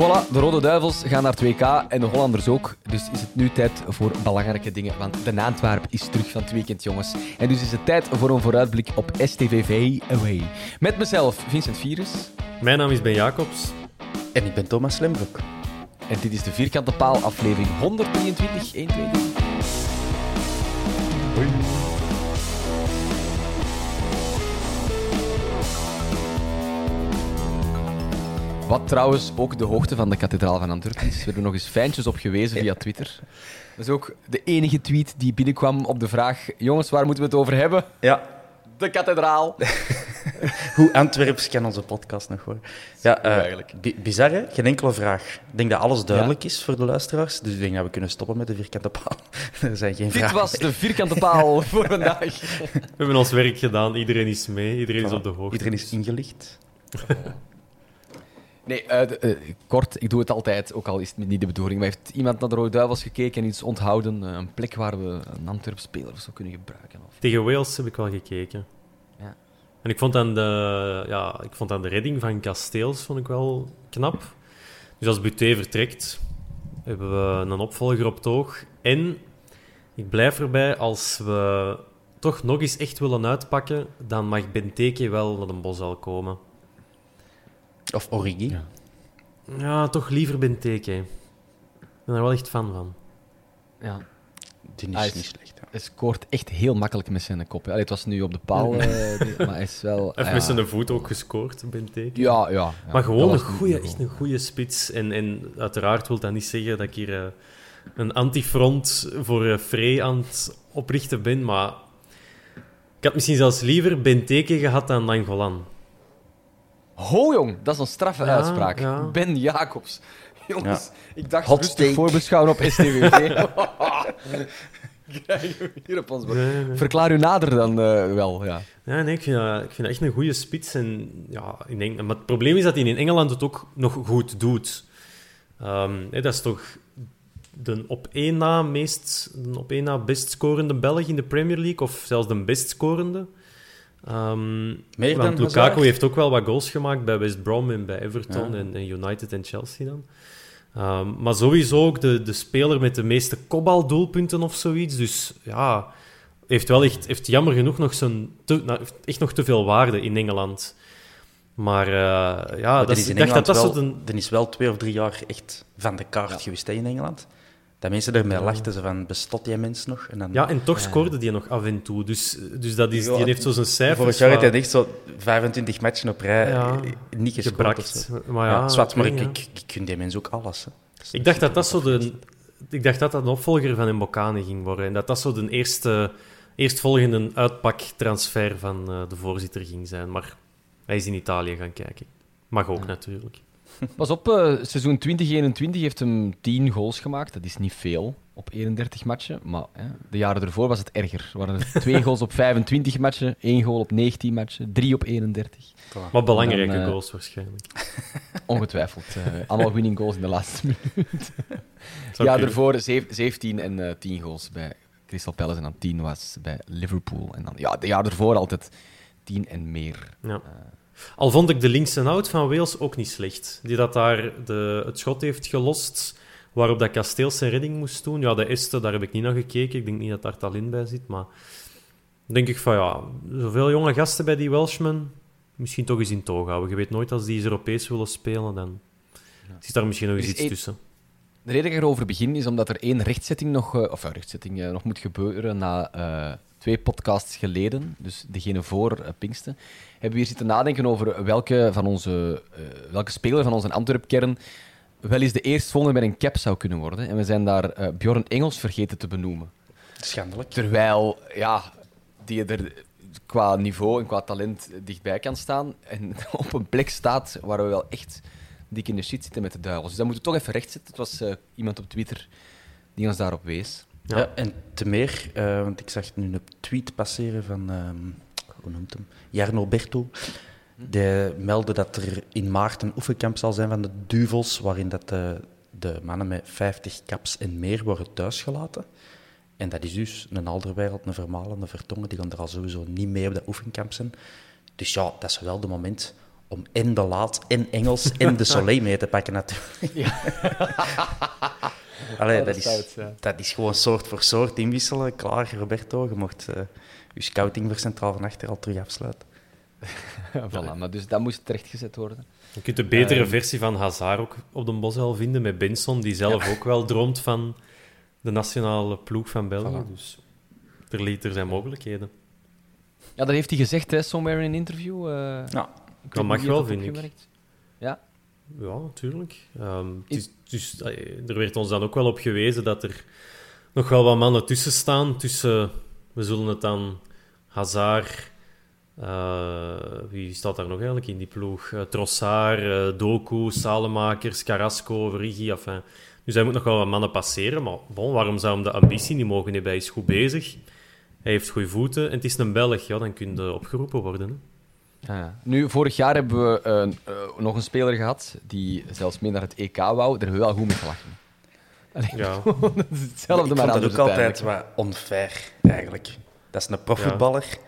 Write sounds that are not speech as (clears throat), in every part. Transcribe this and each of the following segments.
Voilà, de Rode Duivels gaan naar 2K en de Hollanders ook. Dus is het nu tijd voor belangrijke dingen. Want de Antwerp is terug van het weekend, jongens. En dus is het tijd voor een vooruitblik op STVV Away. Met mezelf, Vincent Virus. Mijn naam is Ben Jacobs. En ik ben Thomas Lembroek. En dit is de Vierkante Paal, aflevering 123, 1, Wat trouwens ook de hoogte van de kathedraal van Antwerpen is. We hebben nog eens fijntjes op gewezen via Twitter. Dat is ook de enige tweet die binnenkwam op de vraag: jongens, waar moeten we het over hebben? Ja. De kathedraal. (laughs) Hoe Antwerps kan onze podcast nog worden? Ja, uh, eigenlijk. Bi bizar, hè? Geen enkele vraag. Ik denk dat alles duidelijk is voor de luisteraars. Dus ik denk dat we kunnen stoppen met de vierkante paal. (laughs) er zijn geen Dit vragen. was de vierkante paal (laughs) voor vandaag. We hebben ons werk gedaan. Iedereen is mee. Iedereen is op de hoogte. Iedereen is ingelicht. Nee, eh, eh, kort, ik doe het altijd, ook al is het niet de bedoeling. Maar heeft iemand naar de Rode Duivels gekeken en iets onthouden? Eh, een plek waar we een Antwerp-speler zo kunnen gebruiken? Of... Tegen Wales heb ik wel gekeken. Ja. En ik vond, dan de, ja, ik vond dan de redding van Kasteels vond ik wel knap. Dus als Buté vertrekt, hebben we een opvolger op het oog. En ik blijf erbij, als we toch nog eens echt willen uitpakken, dan mag Benteke wel naar een bos al komen. Of Origi. Ja, toch liever Benteke. Ik ben er wel echt fan van. Ja. Die is Hij is- niet slecht. ja. Hij scoort echt heel makkelijk met zijn kop. Allee, het was nu op de paal, eh, die- maar hij is wel... Hij heeft ah, met ja. zijn voet ook gescoord, Benteke. Ja, ja. ja. Maar gewoon een niet- echt een goede spits. En, en uiteraard wil dat niet zeggen dat ik hier eh, een antifront voor uh, Frey aan het oprichten ben, maar ik had misschien zelfs liever Benteke gehad dan Nangolan. Ho, jong, dat is een straffe Ja, uitspraak. ja. Ben Jacobs. (laughs) Jongens, ik dacht Hot rustig voorbeschouwen op STVV. (laughs) Krijgen we hier op ons bord. Nee, nee. Verklaar u nader dan eh, wel, ja. Ja, nee, ik vind, dat, ik vind dat echt een goede spits. En, ja, in Eng- maar het probleem is dat hij in Engeland het ook nog goed doet. Ehm, hè, dat is toch de op één na meest, de op één na best scorende Belg in de Premier League, of zelfs de best scorende. Ehm, Meer want dan Lukaku Hazard? heeft ook wel wat goals gemaakt bij West Brom en bij Everton Ja. en, en United en Chelsea dan. Ehm, maar sowieso ook de, de speler met de meeste kopbaldoelpunten of zoiets. Dus ja, heeft wel echt, heeft jammer genoeg nog zijn te, nou, echt nog te veel waarde in Engeland. Maar eh, ja, Maar dat is, in dacht dat dat wel, er is wel twee of drie jaar echt van de kaart geweest hè, in Engeland. Dat mensen ermee Ja. lachten, ze van, bestot jij mens nog? En dan, Ja, en toch scoorde die nog af en toe. Dus, dus dat is, Ja, die heeft zo zijn cijfers Vorig jaar hij echt zo 25 matchen op rij Ja. eh, niet gescoord. Maar ja, Ja, zwart, maar ik ik, ik, gun die mens ook alles. Ik dacht dat dat zo de... Ik dacht dat dat een opvolger van Mbokane ging worden. En dat dat zo de eerste, eerstvolgende uitpaktransfer van eh, de voorzitter ging zijn. Maar hij is in Italië gaan kijken. Mag ook natuurlijk. Pas op, eh, seizoen 2021 heeft hem 10 goals gemaakt. Dat is niet veel op 31 matchen. Maar hè, de jaren ervoor was het erger. Er waren er twee goals op 25 matchen, één goal op 19 matchen, drie op 31. Maar belangrijke Dan, eh, goals waarschijnlijk. (laughs) Ongetwijfeld. eh, allemaal winning goals in de laatste minuut. (laughs) Ja, zev- 17 en eh 10 goals bij Crystal Palace en dan 10 was bij Liverpool. En dan, ja, de jaar ervoor altijd 10 en meer. Ja. Al vond ik de linkse out van Wales ook niet slecht. Die dat daar de, het schot heeft gelost, waarop dat Kasteels zijn redding moest doen. Ja, de Este, daar heb ik niet naar gekeken. Ik denk niet dat daar talent bij zit, maar... denk ik van, ja, zoveel jonge gasten bij die Welshmen, misschien toch eens in toog houden. Je weet nooit, als die eens Europees willen spelen, dan zit daar misschien nog eens is iets één- tussen. De reden dat ik erover begin is omdat er één rechtzetting nog, eh, of eh, rechtzetting, eh, nog moet gebeuren na eh, twee podcasts geleden, dus degene voor eh, Pinksten, hebben we hier zitten nadenken over welke, van onze, eh, welke speler van onze Antwerp-kern wel eens de eerstvolgende met een cap zou kunnen worden. En we zijn daar eh, Bjorn Engels vergeten te benoemen. Schandelijk. Terwijl, ja, die er qua niveau en qua talent dichtbij kan staan en (laughs) op een plek staat waar we wel echt dik in de shit zitten met de duivels. Dus dat moeten we toch even rechtzetten. Het was iemand op Twitter die ons daarop wees. Ja. Ja. en te meer, eh, want ik zag nu een tweet passeren van, ehm, hoe noemt hem? Jarno Berto. Die meldde dat er in maart een oefenkamp zal zijn van de Duvels, waarin dat de, de mannen met 50 caps en meer worden thuisgelaten. En dat is dus een Alderwereld, een Vermalen, een Vertongen, die gaan er al sowieso niet mee op dat oefenkamp zijn. Dus ja, dat is wel de moment om en de Laat, en Engels, en de (laughs) Soleil mee te pakken natuurlijk. Allee, dat, dat is, dat is gewoon soort voor soort inwisselen. Klaar, Roberto, je mocht eh, je scouting voor Centraal van Achter al terug afsluiten. (laughs) voilà, maar dus dat moest terechtgezet worden. Je kunt de betere Ehm. versie van Hazard ook op de Bosel vinden met Benson, die zelf ook wel droomt van de nationale ploeg van België. Voilà. Dus er, er zijn mogelijkheden. Ja, dat heeft hij gezegd, hè, somewhere in een interview. eh, Ja, ik Dat mag wel, vind ik. opgemerkt. Ja, natuurlijk. Is, dus, eh, er werd ons dan ook wel op gewezen dat er nog wel wat mannen tussen staan. Tussen, we zullen het dan Hazard, eh, wie staat daar nog eigenlijk in die ploeg? Uh, Trossard, eh, Doku, Salemakers, Carrasco, Rigi. Enfin. Dus hij moet nog wel wat mannen passeren. Maar bon, waarom zou hem de ambitie niet mogen hebben? Hij is goed bezig. Hij heeft goede voeten en het is een Belg. Ja, dan kun je opgeroepen worden. Hè. Ja, ja. Nu, vorig jaar hebben we eh, nog een speler gehad die zelfs mee naar het EK wou. Daar hebben we wel goed mee gelachen. Allee, Ja. (laughs) dat is hetzelfde, ik maar vond dat ook altijd wat onfair, eigenlijk. Dat is een profvoetballer.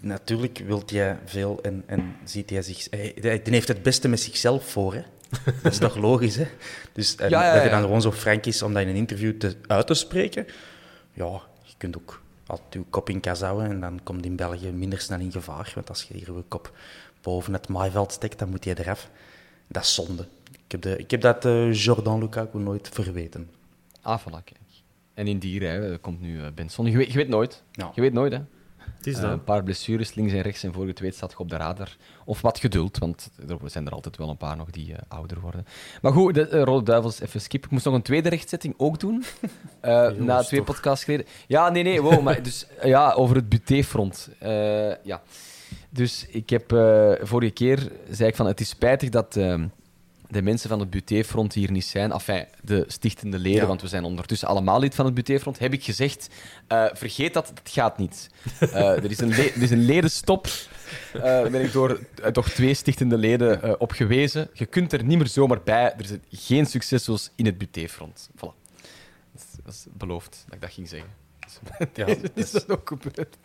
Natuurlijk wil hij veel en, en ziet hij zich... Hij, hij heeft het beste met zichzelf voor, hè. (laughs) Dat is toch logisch, hè? Dus en Ja, ja, dat je dan gewoon zo frank is om dat in een interview te, uit te spreken, ja, je kunt ook altijd je kop in kas houden en dan komt in België minder snel in gevaar. Want als je hier je kop boven het maaiveld steekt, dan moet je eraf. Dat is zonde. Ik heb, de, ik heb dat eh, Jordan Lukaku nooit verweten. Ah, voilà, kijk. En in hè, er komt nu eh, Benson. Je weet, je weet nooit. Ja. Je weet nooit, hè. Het is Eh, dat. een paar blessures links en rechts en voor je het weet staat je op de radar. Of wat geduld, want er zijn er altijd wel een paar nog die eh, ouder worden. Maar goed, de eh, Rode Duivels, even skip. Ik moest nog een tweede rechtzetting ook doen. (laughs) Na twee toch. podcasts geleden. Ja, nee, nee, wow, maar dus, ja, over het butéfront. Ja. Dus ik heb vorige keer zei ik van het is spijtig dat eh, de mensen van het butéfront hier niet zijn. Enfin, de stichtende leden, Ja. want we zijn ondertussen allemaal lid van het butéfront. Heb ik gezegd, eh, vergeet dat, het gaat niet. (laughs) Eh, er, is een er is een ledenstop. Eh, Daar ben ik door eh, toch twee stichtende leden eh, op gewezen. Je kunt er niet meer zomaar bij. Er zijn geen successos in het butéfront. Voilà. Dat is, dat is beloofd dat ik dat ging zeggen. Ja, (laughs) is dat is, dat ook gebeurd?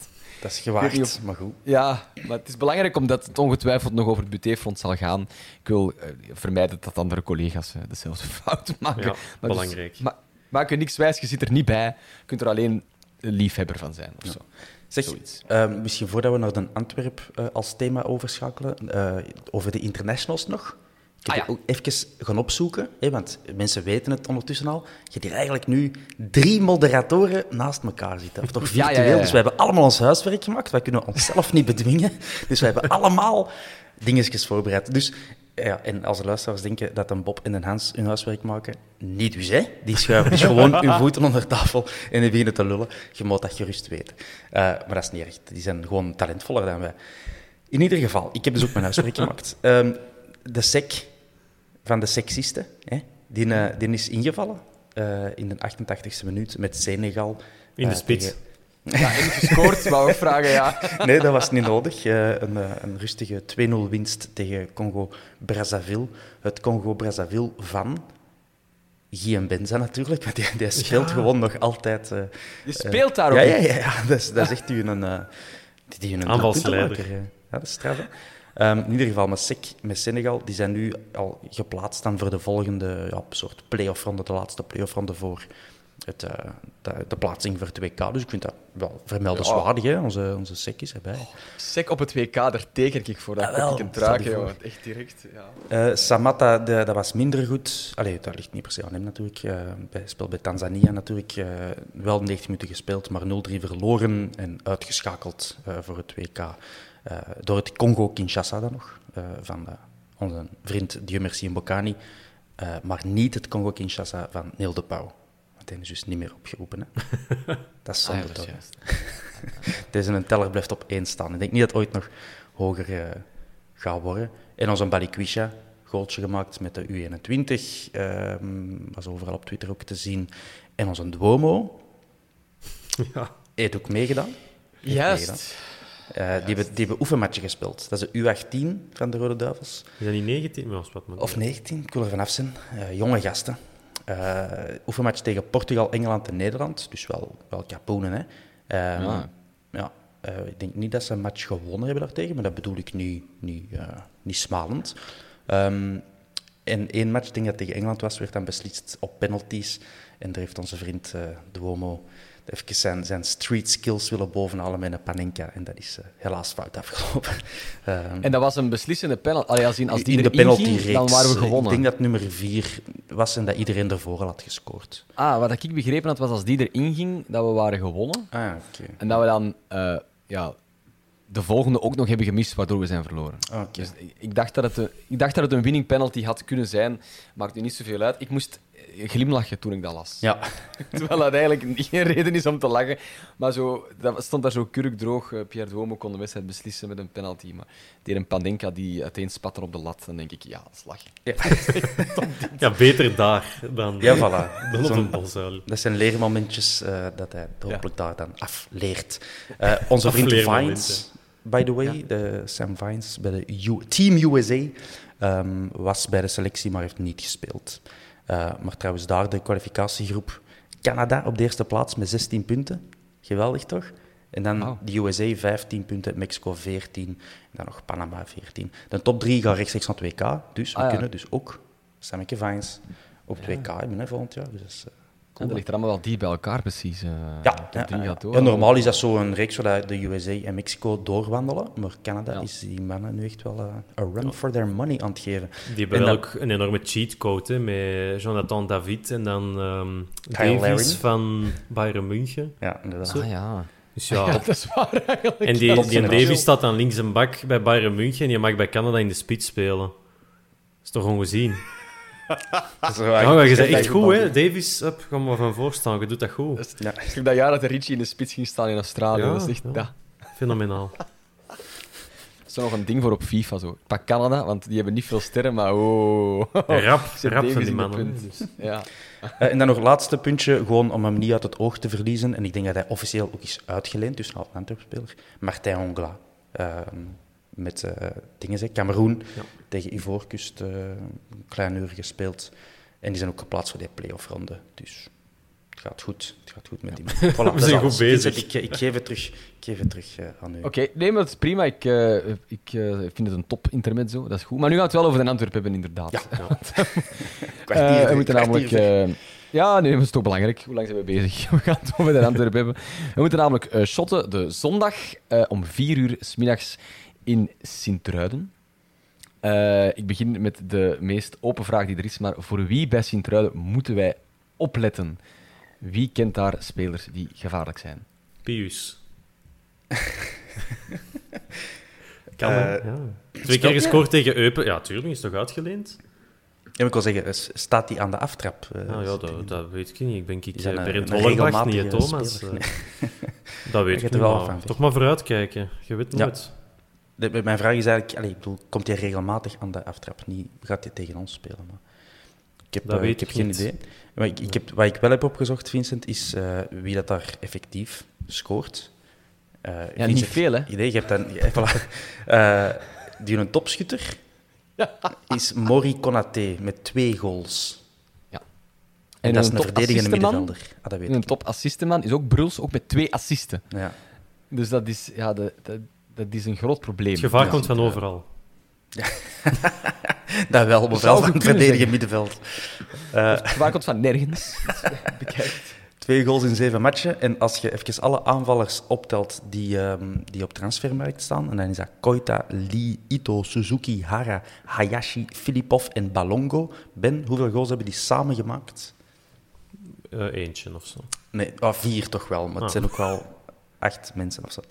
Dat is gewaagd, of- maar goed. Ja, maar het is belangrijk omdat het ongetwijfeld nog over het butéfront zal gaan. Ik wil eh, vermijden dat andere collega's eh, dezelfde (laughs) fout maken. Ja, Maar dus- belangrijk. ma- maak er niks wijs, je zit er niet bij. Je kunt er alleen een liefhebber van zijn. Of zo. Zeg, Zoiets. eh, misschien voordat we naar de Antwerp eh, als thema overschakelen, eh, over de internationals nog. Ik heb Ah, ja. die ook even gaan opzoeken, hè, want mensen weten het ondertussen al. Je hebt hier eigenlijk nu drie moderatoren naast elkaar zitten. Of toch (laughs) Ja, ja, virtueel. ja, ja. Dus we hebben allemaal ons huiswerk gemaakt. Wij kunnen onszelf niet bedwingen. Dus we hebben allemaal dingetjes voorbereid. Dus, ja, en als de luisteraars denken dat een Bob en een Hans hun huiswerk maken, niet dus, hè. Die schuiven dus gewoon hun (laughs) voeten onder tafel en die beginnen te lullen. Je moet dat gerust weten. Eh, maar dat is niet echt. Die zijn gewoon talentvoller dan wij. In ieder geval, ik heb dus ook mijn huiswerk gemaakt. Ehm, de sec van de seksisten, hè, die, eh, die is ingevallen. eh, in de 88e minuut met Senegal. In de eh, spits. tegen- Ja, en gescoord, wou ik vragen, ja. (laughs) Nee, dat was niet nodig. Eh, een, een rustige 2-0 winst tegen Congo-Brazzaville. Het Congo-Brazzaville van Guillaume Benza natuurlijk, want die, die speelt gewoon nog altijd... eh, Je speelt daar ook ja, ja, ja, ja, dat is, dat is echt die een, eh, die, die een Aanvalsleider. Ja, dat is straf, Ehm, in ieder geval met, Sek, met Senegal, die zijn nu al geplaatst dan voor de volgende ja, soort play-off-ronde, de laatste play-off-ronde voor het, eh, de, de plaatsing voor het WK. Dus ik vind dat wel vermeldenswaardig, hè. Onze, onze Sek is erbij. Sec op het WK, daar teken ik voor. Dat heb ik een jongen. Echt direct, ja. Eh, Samatta, de- dat was minder goed. Allee, dat ligt niet per se aan hem natuurlijk. Eh, Hij speelt bij Tanzania natuurlijk. eh, wel 90 minuten gespeeld, maar 0-3 verloren en uitgeschakeld eh, voor het WK. Eh, door het Congo-Kinshasa dan nog, eh, van eh, onze vriend Dieu Merci Mbokani. Eh, maar niet het Congo-Kinshasa van Neil de Pauw. Want hij is dus niet meer opgeroepen. Hè. (laughs) Dat is Ah, ja, zonde is toch? Deze (laughs) een teller blijft op één staan. Ik denk niet dat het ooit nog hoger eh, gaat worden. En onze Balikwisha, goaltje gemaakt met de U21, ehm, was overal op Twitter ook te zien. En onze Duomo, (laughs) Ja. heeft ook meegedaan. Heeft Juist. meegedaan. Eh, die, hebben, die hebben oefenmatje gespeeld. Dat is de U18 van de Rode Duivels. Is dat niet 19? Maar was wat Of 19, ik wil er vanaf zijn. Eh, jonge gasten. Eh oefenmatch tegen Portugal, Engeland en Nederland. Dus wel, wel kapoenen, hè. Ehm, Ja. ja, eh, ik denk niet dat ze een match gewonnen hebben daartegen, maar dat bedoel ik niet, niet, eh, niet smalend. Ehm, en één match, ik denk dat tegen Engeland was, werd dan beslist op penalties. En daar heeft onze vriend eh Duomo even zijn, zijn street skills willen bovenhalen met een panenka. En dat is eh, helaas fout afgelopen. (laughs) Ehm, En dat was een beslissende penalty. Allee, als, als die in de erin ging, dan waren we Ik gewonnen. denk dat nummer vier was en dat iedereen ervoor al had gescoord. Ah, wat ik begrepen had, was als die erin ging, dat we waren gewonnen. Ah, oké. En dat we dan eh, ja, de volgende ook nog hebben gemist, waardoor we zijn verloren. Oké. Dus ik, ik dacht dat het een, ik dacht dat het een winning penalty had kunnen zijn. Maakt nu niet zoveel uit. Ik moest eh, glimlachen toen ik dat las. Ja, (laughs) Terwijl dat eigenlijk geen reden is om te lachen. Maar zo, dat stond daar zo kurkdroog. eh, Pierre Duomo kon de wedstrijd beslissen met een penalty. Maar die een Pandenka die uiteen spatter op de lat, dan denk ik, ja, dat is lachen. Ja, (laughs) beter daar dan, ja voilà. dan op Zo'n- een bolzuil. Dat zijn leermomentjes eh, dat hij hopelijk daar dan afleert. Eh, onze vriend. Vines, by the way, de Sam Vines bij de U- Team USA, ehm, was bij de selectie, maar heeft niet gespeeld. Eh, maar trouwens, daar de kwalificatiegroep Canada op de eerste plaats met 16 punten. Geweldig toch? En dan de USA 15 punten, Mexico 14, en dan nog Panama 14. De top 3 gaan rechtstreeks naar het WK, dus we Ah, ja. kunnen dus ook Sammeke Vines op het WK hebben hè, volgend jaar. Dus eh, En dat ligt er allemaal wel dicht bij elkaar, precies. eh. ja, ja, ja. gaat door. Ja, normaal is dat zo'n reeks waar de USA en Mexico doorwandelen. Maar Canada Ja. is die mannen nu echt wel eh, een run for their money aan het geven. Die hebben En wel dan- ook een enorme cheatcode hè, met Jonathan David en dan ehm Kyle Davies van Bayern München. Ja, inderdaad. Ah ja. Dus Ja, ja, dat is waar eigenlijk. en die, die Davies staat dan links een bak bij Bayern München en die mag bij Canada in de spits spelen. Dat is toch ongezien? Zo, Ja, maar je bent echt goed, hè? Davies, up, ga maar van voorstaan. Je doet dat goed. Ja. Ik heb dat jaar dat de Richie in de spits ging staan in Australië. Ja, dat is echt, ja. ja. Fenomenaal. Dat is nog een ding voor op FIFA. Zo. Ik pak Canada, want die hebben niet veel sterren, maar oh. Rap, (laughs) rap van die mannen. punt. Dus, ja. Eh, en dan nog laatste puntje, gewoon om hem niet uit het oog te verliezen. En ik denk dat hij officieel ook is uitgeleend, dus een Antwerp-speler. Martin Ongla. Ehm, met eh dingen, zeg, Cameroen Ja. tegen Ivoorkust eh, een klein uur gespeeld. En die zijn ook geplaatst voor die play-off-ronde. Dus het gaat goed. Het gaat goed met die man. (laughs) Voilà, is zijn goed bezig. Vincent, Ik, ik geef het terug, ik geef het terug eh, aan u. Oké, nee, maar dat is prima. Ik, eh, ik eh, vind het een top intermezzo. Dat is goed. Maar nu gaan we het wel over de Antwerp hebben, inderdaad. Ja. (laughs) Eh, Kwartier, we moeten namelijk... eh, ja, nee, dat is toch belangrijk. Hoe lang zijn we bezig? (laughs) We gaan het over de Antwerp hebben. We moeten namelijk eh, shotten de zondag eh, om vier uur s middags in Sint-Truiden. Eh, ik begin met de meest open vraag die er is, maar voor wie bij Sint-Truiden moeten wij opletten? Wie kent daar spelers die gevaarlijk zijn? Pius. (laughs) Kan, Eh, ja. Twee keer gescoord tegen Eupen. Ja, tuurlijk, is toch uitgeleend? Ja, ik wil zeggen, staat hij aan de aftrap? Ah, ja, dat, weet ik niet. Ik ben ik een- Berend Hollerbach, niet Thomas. speler? Dat weet Je (laughs) ik er niet, wel maar van, toch maar vooruitkijken. Je weet Ja. De- mijn vraag is eigenlijk, allee, ik bedoel, komt hij regelmatig aan de aftrap? Niet, gaat hij tegen ons spelen? Maar Ik heb, Dat eh, weet ik heb geen niet. idee. Maar ik, ik heb, wat ik wel heb opgezocht, Vincent, is eh, wie dat daar effectief scoort. Eh, Ja, Vincent, niet veel, hè? Idee, je hebt dan, ja, (laughs) voilà. Die een topschutter (laughs) is Mori Konaté met twee goals. Ja. En, dat is een een verdedigende middenvelder. Ah, dat weet En een topassistenman is ook Bruls, ook met twee assisten. Ja. Dus dat is, ja, dat, dat is een groot probleem. Het gevaar Ja. komt van overal. (laughs) Dat wel, maar vooral van het kunnen verdedigende middenveld. Eh, Het gevaar komt van nergens. (laughs) Bekijkt. Twee goals in zeven matchen. En als je even alle aanvallers optelt die, ehm, die op transfermarkt staan, en dan is dat Koita, Lee, Ito, Suzuki, Hara, Hayashi, Filipov en Balongo. Ben, hoeveel goals hebben die samen gemaakt? Eh, eentje of zo. Nee, ah, vier toch wel, maar het Ah. zijn ook wel acht mensen of zo.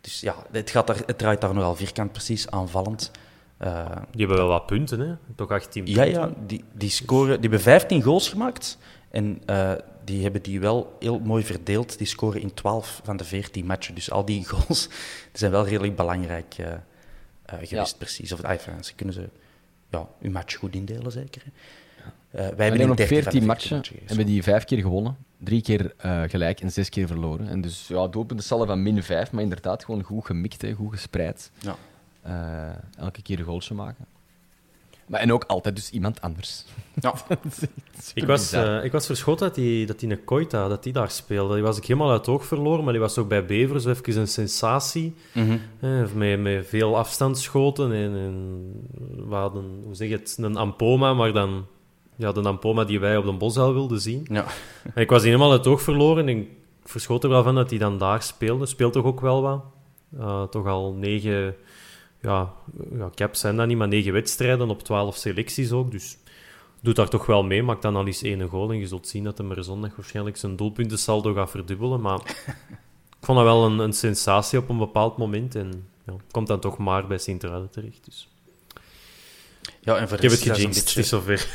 Dus ja, het, gaat daar, het draait daar nogal vierkant precies aanvallend. Eh, Die hebben wel wat punten, hè? Toch 18 ja, punten. ja die, die, scoren, die hebben 15 goals gemaakt. En eh, die hebben die wel heel mooi verdeeld. Die scoren in 12 van de 14 matchen. Dus al die (laughs) goals die zijn wel redelijk belangrijk eh, eh, geweest, precies. Of, ah, enfin, ze kunnen ze ja, hun match goed indelen, zeker. hè. Eh, wij hebben in op 13 van de 14 14 matchen matchen hebben die vijf keer gewonnen. Drie keer eh, gelijk en zes keer verloren. En dus ja, doelpunten saldo van min 5, maar inderdaad gewoon goed gemikt, hè, goed gespreid. Ja. Eh, elke keer een goaltje maken. Maar, en ook altijd dus iemand anders. Ja. (laughs) Ik was, eh, ik was verschoten dat die, dat die een Koita dat die daar speelde. Die was ik helemaal uit het oog verloren, maar die was ook bij Beveren zo even een sensatie. Mhm. Eh, met, met veel afstandsschoten. En, en we hadden, hoe zeg je het, een Ampoma, maar dan ja, de Ampoma die wij op de Bosuil wilden zien. Ja. En ik was die helemaal het oog verloren en ik verschoot er wel van dat hij dan daar speelde. Speelt toch ook wel wat. Eh, toch al negen ja, ja, caps zijn dat niet, maar negen wedstrijden op twaalf selecties ook. Dus doet daar toch wel mee. Maakt dan al eens één goal en je zult zien dat hij er zondag waarschijnlijk zijn doelpuntensaldo gaat verdubbelen. Maar (laughs) ik vond dat wel een, een sensatie op een bepaald moment. En ja, komt dan toch maar bij Sint-Truiden terecht. Dus. Ja, en voor Ik heb het is gejinxed, beetje- is zover. (laughs)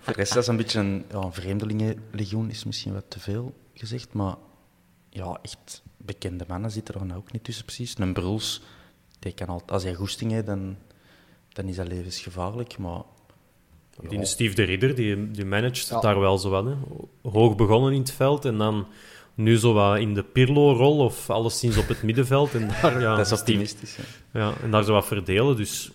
Voor de rest is dat een beetje een, ja, een vreemdelingenlegioen, is misschien wat te veel gezegd, maar ja, echt bekende mannen zitten er dan ook niet tussen, precies. Een Bruls, die kan altijd, als hij goesting heeft, dan, dan is dat levensgevaarlijk, maar... Die Steve de Ridder, die, die managt Ja. daar wel zo wat. Hè. Hoog begonnen in het veld en dan nu zo wat in de Pirlo-rol of alleszins op het middenveld. En (laughs) daar, ja, dat is Steve- optimistisch. ja, en daar zo wat verdelen. Dus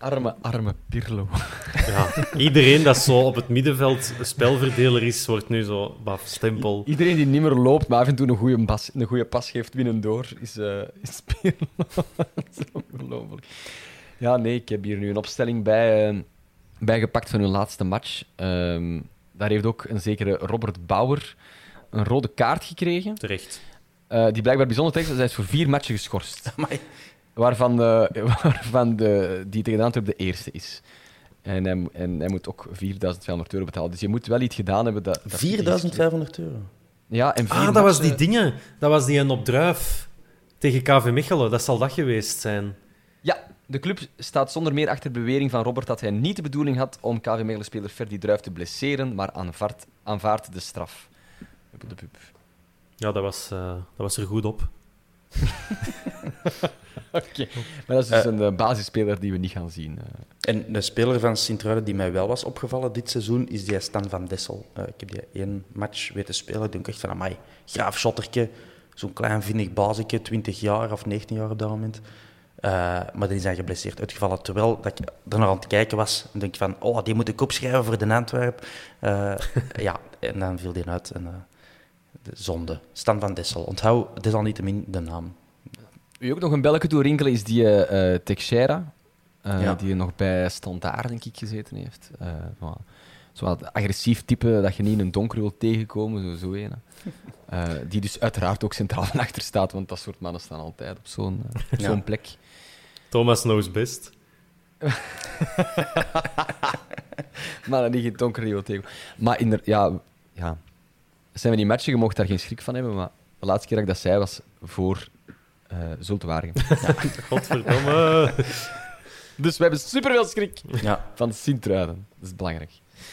Arme, arme Pirlo. (laughs) ja, iedereen dat zo op het middenveld spelverdeler is, wordt nu zo baf, stempel. Iedereen die niet meer loopt, maar af en toe een goede pas, een goede pas geeft binnendoor, is, eh is Pirlo. (laughs) Dat is ongelooflijk. Ja, nee, ik heb hier nu een opstelling bij, eh, bijgepakt van hun laatste match. Ehm, daar heeft ook een zekere Robert Bauer een rode kaart gekregen, Terecht. eh, die blijkbaar bijzonder terecht is. Hij is voor vier matchen geschorst. Amai. Waarvan, de, (laughs) waarvan de, die tegen de Antwerpen de eerste is. En hij, en hij moet ook 4500 euro betalen. Dus je moet wel iets gedaan hebben. Dat, dat 4500 euro. Ja, en vier Ah, dat was die dingen. Dat was die een op druif tegen KV Mechelen. Dat zal dat geweest zijn. Ja, de club staat zonder meer achter de bewering van Robert dat hij niet de bedoeling had om KV Mechelen-speler Ferdi Druif te blesseren, maar aanvaardt, aanvaardt de straf. Hup, hup. Ja, dat was, eh, dat was er goed op. (laughs) Maar dat is dus een eh, basisspeler die we niet gaan zien. eh. En de speler van Sint-Truiden die mij wel was opgevallen dit seizoen, is die Stan van Dessel. Eh, ik heb die één match weten spelen. Ik denk echt van, amai, graaf shotterke. Zo'n klein vinnig basike, 20 jaar of 19 jaar op dat moment. Eh, maar die is dan geblesseerd uitgevallen. Terwijl dat ik er nog aan het kijken was, en denk ik van, oh, die moet ik opschrijven voor de Antwerp. Eh, (laughs) ja, en dan viel die uit. En, eh, de zonde. Stan van Dessel. Onthoud desalniettemin de naam. Wie ook nog een belletje toe rinkelen is die eh eh, Teixeira, eh, Ja. die nog bij Standaard, denk ik, gezeten heeft. Eh maar, zo wat agressief type dat je niet in een donker wilt tegenkomen, zo, zo een. (laughs) Eh, die dus uiteraard ook centraal van achter staat, want dat soort mannen staan altijd op zo'n Ja. zo'n plek. Thomas knows best. (laughs) Maar niet in het donker die wil tegen. Maar inder, ja, ja, zijn we die matchen, je mocht daar geen schrik van hebben, maar de laatste keer dat ik dat zei was voor eh Zulte Waregem. (laughs) Godverdomme. dus we hebben superveel schrik Ja, van Sint-Truiden. Dat is belangrijk.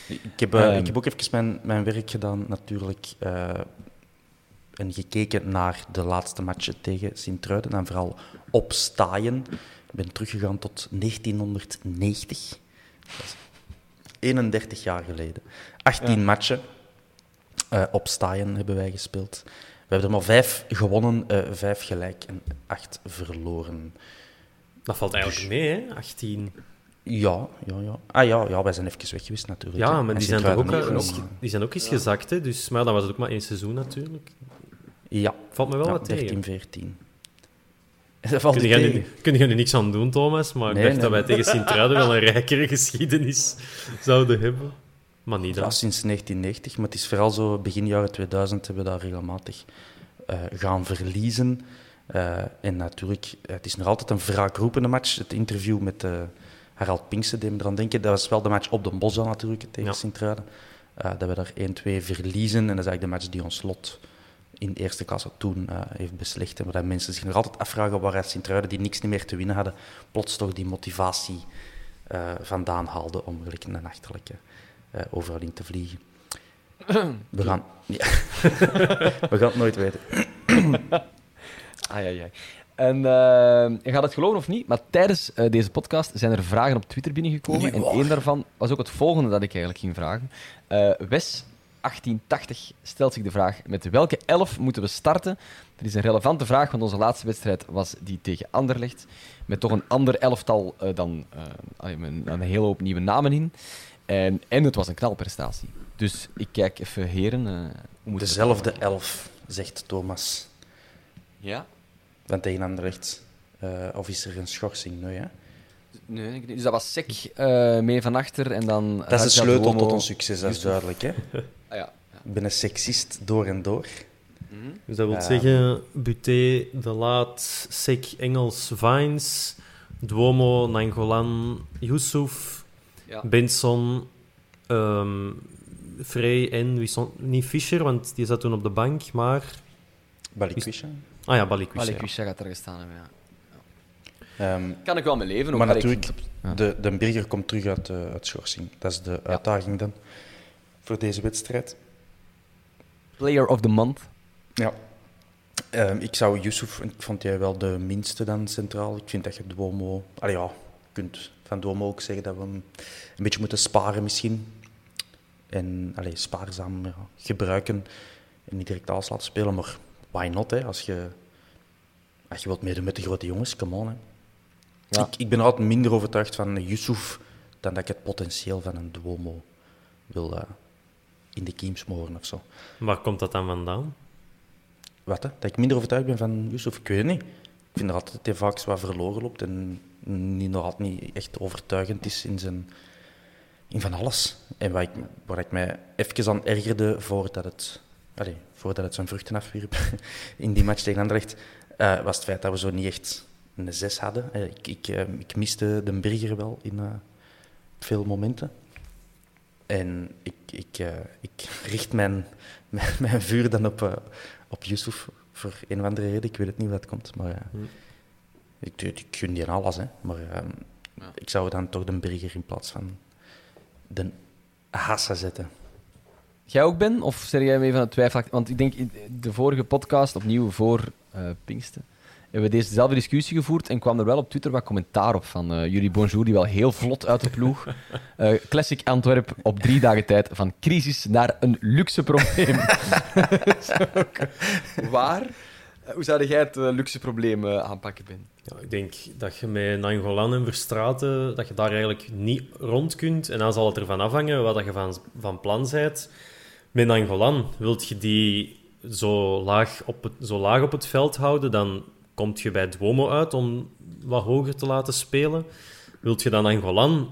Ik heb, eh, Ehm. ik heb ook even mijn, mijn werk gedaan, natuurlijk. eh, en gekeken naar de laatste matchen tegen Sint-Truiden. En vooral op staaien. Ik ben teruggegaan tot 1990. Dat is 31 jaar geleden. 18 matchen. Eh, op Staaien hebben wij gespeeld. We hebben er maar vijf gewonnen, eh, vijf gelijk en acht verloren. Dat valt eigenlijk mee, hè? 18. Ja, ja, ja. Ah ja, ja wij zijn even weg geweest natuurlijk. Ja, maar die zijn, ook, maar- die zijn ook eens gezakt, hè? Dus, maar dan was het ook maar één seizoen natuurlijk. Ja, Valt me wel ja wat tegen. 13, 14. (laughs) Dat valt Kun je, tegen. nu, kun je nu niks aan doen, Thomas? Maar Nee, ik dacht nee. dat wij tegen Sint-Truiden wel een rijkere geschiedenis (laughs) zouden hebben. Maar niet Ja, sinds 1990, maar het is vooral zo begin jaren 2000 hebben we daar regelmatig eh, gaan verliezen. Eh, en natuurlijk, het is nog altijd een wraakroepende match. Het interview met eh, Harald Pinkse deed me eraan denken. Dat was wel de match op de Bosda natuurlijk tegen Ja. Sint-Truiden. Dat we daar 1-2 verliezen. En dat is eigenlijk de match die ons lot in eerste klasse toen heeft beslecht. En waar dat mensen zich nog altijd afvragen waaruit Sint-Truiden, die niks niet meer te winnen hadden, plots toch die motivatie vandaan haalde om gelijk een achterlijke overal in te vliegen. (clears throat) We gaan, ja. (laughs) We gaan het nooit weten. (clears throat) Ai, ai, ai. En eh, je gaat het geloven of niet, maar tijdens eh, deze podcast zijn er vragen op Twitter binnengekomen. En één daarvan was ook het volgende dat ik eigenlijk ging vragen. Eh, Wes 1880 stelt zich de vraag: met welke elf moeten we starten? Dat is een relevante vraag, want onze laatste wedstrijd was die tegen Anderlecht. Met toch een ander elftal eh, dan eh, een, een hele hoop nieuwe namen in. En, en het was een knalprestatie. Dus ik kijk even, heren. eh, hoe moet het? Dezelfde elf, zegt Thomas. Ja? Van tegen Anderlecht. Eh, of is er een schorsing? Nee, hè? Nee, dus dat was Sek eh, mee van achter en dan... Dat is de sleutel tot ons succes, dat is duidelijk. Hè? (laughs) Ah, ja. ja. Ik ben een seksist door en door. Dus dat wil zeggen, Buté, De Laat, Sek, Engels, Vines, Duomo, Nangolan, Yusuf, Ja. Benson, ehm Frey en wie stond, niet Fischer, want die zat toen op de bank, maar... Balikwisha. Ah ja, Balikwisha. Allee, ja. Gaat er gestaan hebben, ja. Ehm, Kan ik wel mee leven. ook. maar ik natuurlijk, de, de Birger komt terug uit, eh, uit schorsing. Dat is de uitdaging dan voor deze wedstrijd. Player of the month. Ja. Ehm, ik zou Yusuf, ik vond jij wel de minste dan centraal. Ik vind dat je Duomo... Allee, ja, je kunt van Duomo ook zeggen dat we hem een beetje moeten sparen misschien. En allee, spaarzaam ja, gebruiken en niet direct alles laten spelen. Maar why not, hè? Als je, als je wilt meedoen met de grote jongens, come on, hè. Ja. Ik, ik ben altijd minder overtuigd van Yusuf dan dat ik het potentieel van een Duomo wil eh, in de kiem smoren of zo. Waar komt dat dan vandaan? Wat, hè? Dat ik minder overtuigd ben van Yusuf? Ik weet het niet. Ik vind altijd dat hij vaak zwaar verloren loopt en niet, nog altijd niet echt overtuigend is in, zijn, in van alles. En waar ik, waar ik mij even aan ergerde voordat het, allee, voordat het zijn vruchten afwierp (laughs) in die match tegen Anderlecht, eh, was het feit dat we zo niet echt een zes hadden. Eh, ik, ik, eh, ik miste de Burger wel in veel momenten. En ik, ik, ik richt mijn, (laughs) mijn, vuur dan op, op Yusuf voor een of andere reden. Ik weet het niet hoe dat komt, maar Hm. Ik, ik gun die aan alles. Hè. Maar eh, Ja. ik zou dan toch de Burger in plaats van de Hassa zetten. Jij ook, Ben? Of zeg jij mee van het twijfel? Want ik denk, in de vorige podcast, opnieuw voor eh Pinksten, hebben we dezezelfde discussie gevoerd en kwam er wel op Twitter wat commentaar op van eh jullie bonjour, die wel heel vlot uit de ploeg. (laughs) Eh, classic Antwerp op drie dagen tijd van crisis naar een luxe probleem. (laughs) Waar? Hoe zou jij het luxe probleem aanpakken, Ben? Ja, ik denk dat je met Nangolan en Verstraten, dat je daar eigenlijk niet rond kunt. En dan zal het ervan afhangen wat je van, van plan bent. Met Nangolan, wilt je die zo laag, op het, zo laag op het veld houden, dan kom je bij Duomo uit om wat hoger te laten spelen. Wilt je dan Nangolan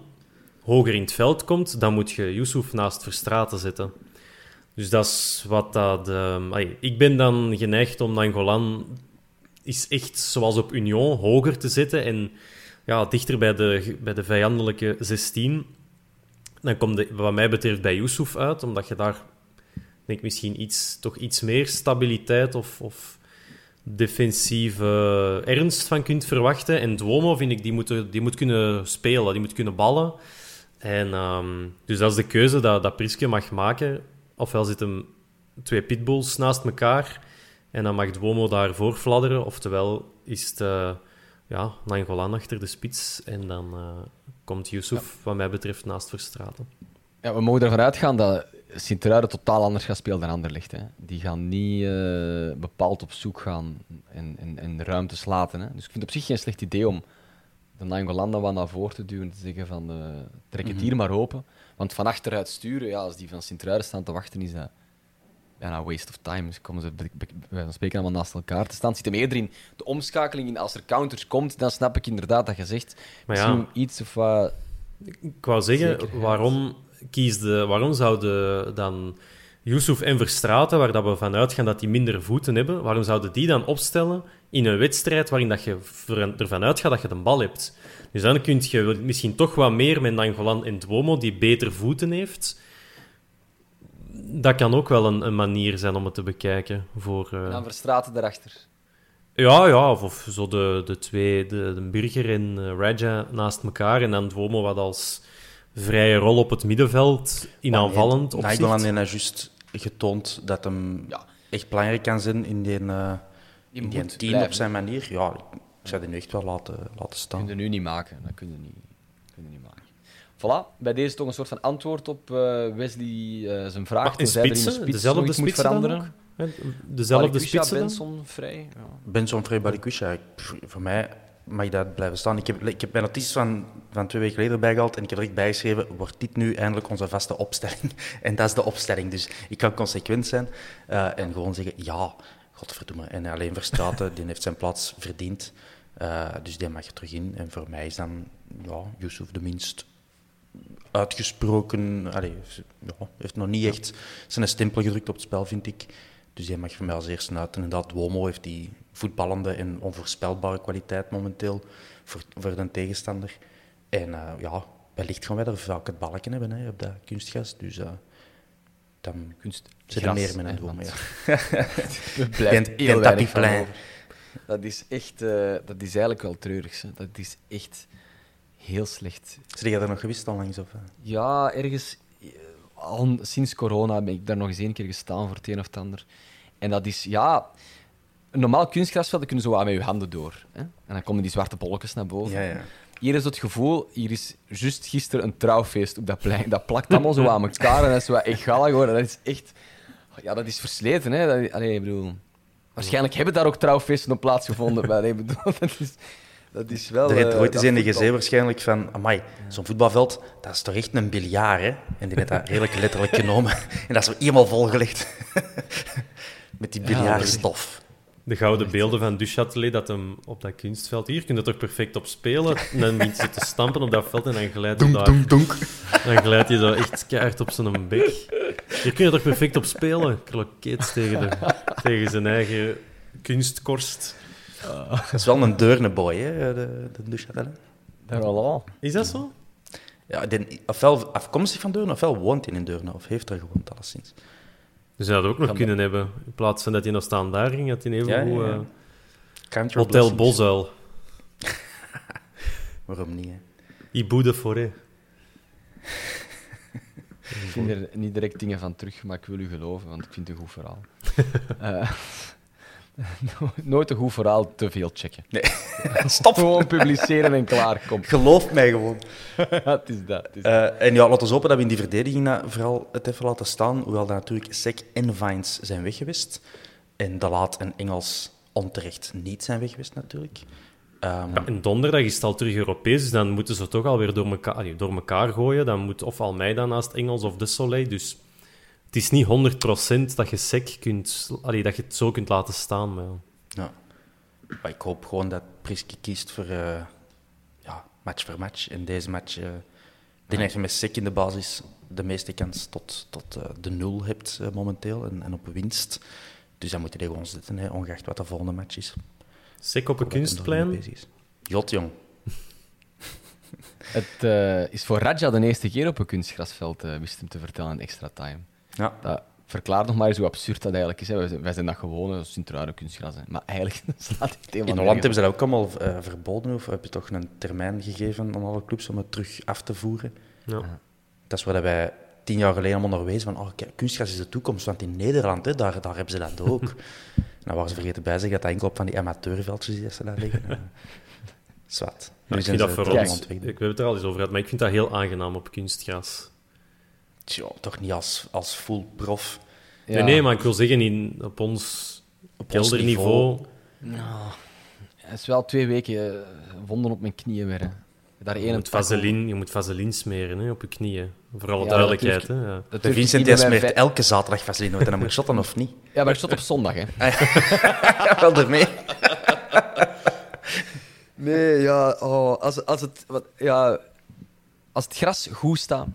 hoger in het veld komt, dan moet je Yusuf naast Verstraten zetten. Dus dat is wat dat... ehm, ik ben dan geneigd om Nangolan is echt zoals op Union hoger te zetten en ja, dichter bij de, bij de vijandelijke 16. Dan komt wat mij betreft bij Yusuf uit, omdat je daar denk misschien iets, toch iets meer stabiliteit of, of defensieve ernst van kunt verwachten. En Duomo vind ik, die, moeten, die moet kunnen spelen, die moet kunnen ballen. En, ehm, dus dat is de keuze dat, dat Priske mag maken. Ofwel zitten twee pitbulls naast elkaar en dan mag Duomo daarvoor fladderen. Oftewel is het eh, ja, Nangolan achter de spits en dan eh, komt Yusuf, wat mij betreft, naast Verstraten. Ja, we mogen ervan uitgaan dat Sint-Truiden totaal anders gaat spelen dan Anderlecht. Hè. Die gaan niet eh, bepaald op zoek gaan en, en, en ruimtes laten. Hè. Dus ik vind het op zich geen slecht idee om de Nangolanda wat naar voren te duwen. Te zeggen van, trek het hier maar open. Want van achteruit sturen, ja, als die van Sint-Truiden staan te wachten, is dat bijna waste of time. Dus komen ze bij spreken allemaal naast elkaar te staan. Het zit hem eerder in de omschakeling. In, als er counters komt, dan snap ik inderdaad dat je zegt... Maar ja. misschien iets of wat... Ik wou zeggen, Zekerheid. waarom, kies de, waarom zouden dan Yusuf en Verstraeten, waar dat we vanuit gaan dat die minder voeten hebben, waarom zouden die dan opstellen in een wedstrijd waarin dat je ervan uitgaat dat je de bal hebt? Dus dan kun je misschien toch wat meer met Nangolan en Duomo, die beter voeten heeft. Dat kan ook wel een, een manier zijn om het te bekijken. Voor, eh, Dan Verstraeten daarachter. ja, ja, of, of zo de, de twee, de, de Burger en eh, Raja naast elkaar. En dan Duomo wat als vrije rol op het middenveld in aanvallend opzicht. Nainggolan heeft juist getoond dat hem Ja. echt belangrijk kan zijn in die, eh in die team blijven. op zijn manier. Ja, ik zou die nu echt wel laten, laten Dat kun staan. je nu niet maken. Dat kun je niet, kun je niet maken. Voilà, bij deze toch een soort van antwoord op eh, Wesley eh, zijn vraag. Maar in tenzij er in de spitsen, spits dezelfde iets moet veranderen. Dezelfde dan? Benson, vrij. Ja. Benson Frey Balikwisha, voor mij mag dat blijven staan. Ik heb, ik heb mijn notities van, van twee weken geleden bijgehaald en ik heb er echt bijgeschreven, wordt dit nu eindelijk onze vaste opstelling? (laughs) En dat is de opstelling, dus ik kan consequent zijn eh, en gewoon zeggen, ja, godverdomme. En alleen Verstraeten, die heeft zijn plaats verdiend, Eh, dus die mag er terug in. En voor mij is dan, ja, Yusuf de minst uitgesproken, allee, ja, heeft nog niet echt zijn stempel gedrukt op het spel, vind ik. Dus die mag voor mij als eerste uit. En inderdaad, Womo heeft die voetballende en onvoorspelbare kwaliteit momenteel voor, voor de tegenstander. En eh, ja, wellicht gaan wij er vaak het balken hebben hè, op dat kunstgras. Dus eh, dan Kunst. zit er meer met een Womo. Ja. (laughs) Blijft heel weinig. Dat is echt... eh, dat is eigenlijk wel treurig. hè. Dat is echt heel slecht. Zit jij er nog gewist onlangs? Of, eh? Ja, ergens... eh, Al sinds corona ben ik daar nog eens één keer gestaan voor het een of het ander. En dat is, ja... Een normaal kunstgrasveld daar kun je zo wat met je handen door. Hè? En dan komen die zwarte bolletjes naar boven. Ja, ja. Hier is het gevoel, hier is juist gisteren een trouwfeest op dat plein. Dat plakt allemaal zo aan elkaar en dat is wat echt geworden. Dat is echt... Ja, dat is versleten, hè. Dat, allee, ik bedoel... Waarschijnlijk hebben daar ook trouwfeesten op plaatsgevonden. Maar bedoel, (laughs) dat is, dat is wel... Er heeft eh, ooit eens een voetbal. gezegd waarschijnlijk van, amai, zo'n voetbalveld, dat is toch echt een biljart, hè? En die heeft dat redelijk (laughs) letterlijk genomen. En dat is zo eenmaal volgelegd. (laughs) Met die biljartstof. De gouden beelden van Duchatelet, dat hem op dat kunstveld... Hier kun je toch perfect op spelen. En dan begint hij te stampen op dat veld en dan glijdt hij daar... Dan glijdt hij zo echt keihard op zijn bek. Hier kun je toch perfect op spelen? Krokeets tegen, de, tegen zijn eigen kunstkorst. Dat is wel een deurneboy, hè, de, de Duchatelet. Ja, voilà. Is dat zo? Ja, die, ofwel afkomstig van Deurne, ofwel woont hij in Deurne, of heeft er gewoond, alleszins. Dus dat ook nog Kan kunnen hebben. In plaats van dat hij nog staan daar ging, had hij even Ja, ja, goed, ja. eh, Hotel blessings. Bosuil. (laughs) Waarom niet, hè? Iboe de Forêt. Ik vind er niet direct dingen van terug, maar ik wil u geloven, want ik vind het een goed verhaal. (laughs) Eh, (laughs) nooit een goed verhaal te veel checken. Nee. (laughs) Stop! Gewoon publiceren en klaar, kom. Geloof mij gewoon. (laughs) het is dat. Het is dat. Eh, en ja, laten we hopen dat we in die verdediging vooral het even laten staan. Hoewel dat natuurlijk Sek en Vines zijn weg geweest. En De Laat en Engels onterecht niet zijn weg geweest, natuurlijk. Ehm, Ja, en donderdag is het al terug Europees, dus dan moeten ze toch alweer door elkaar, door elkaar gooien. Dan moet of Almeida naast Engels of De Soleil. Dus het is niet 100% dat je sec kunt, allee, dat je het zo kunt laten staan. Maar ja. Maar ik hoop gewoon dat Priske kiest voor eh, ja, match voor match. En deze match, eh, ik denk dat je met Sek in de basis de meeste kans tot, tot eh, de nul hebt momenteel en, en op winst. Dus dan moet je die gewoon zitten, hè, ongeacht wat de volgende match is. Sec op een er kunstplein. Jot, jong. (laughs) Het eh, is voor Raja de eerste keer op een kunstgrasveld, wist hem te vertellen, in extra time. Ja. Dat verklaart nog maar eens hoe absurd dat eigenlijk is. Hè. Wij, zijn, wij zijn dat gewoon, Sint-Truiden kunstgras. Hè. Maar eigenlijk (laughs) slaat het helemaal In Holland hebben ze dat ook allemaal eh, verboden, of heb je toch een termijn gegeven aan alle clubs om het terug af te voeren? Ja. Dat is waar wij tien jaar geleden allemaal naar wezen van, oh, kijk, kunstgras is de toekomst, want in Nederland, hè, daar, daar hebben ze dat ook. (laughs) nou waren ze vergeten bij zich dat dat enkel op van die amateurveldjes is dat ze daar liggen. Zwat. Ik vind dat voor ons, ik, we hebben het er al eens over gehad, maar ik vind dat heel aangenaam op kunstgras. Tja, toch niet als, als full prof. Nee, nee, maar ik wil zeggen, in, op ons Op ons kelderniveau... Nou, het is wel twee weken eh, wonden op mijn knieën weer. hè. Daar Je moet, vaseline, je moet vaseline smeren hè, op je knieën. Voor alle Ja, duidelijkheid. dat Hè, ja. Dat De Vincent die smeert elke zaterdag vaseline dan moet je shotten of niet? Ja, maar ik stond op zondag, hè. (laughs) Ja, (laughs) wel ermee. Nee, ja, oh, als, als, het, wat, ja, als het gras goed staat,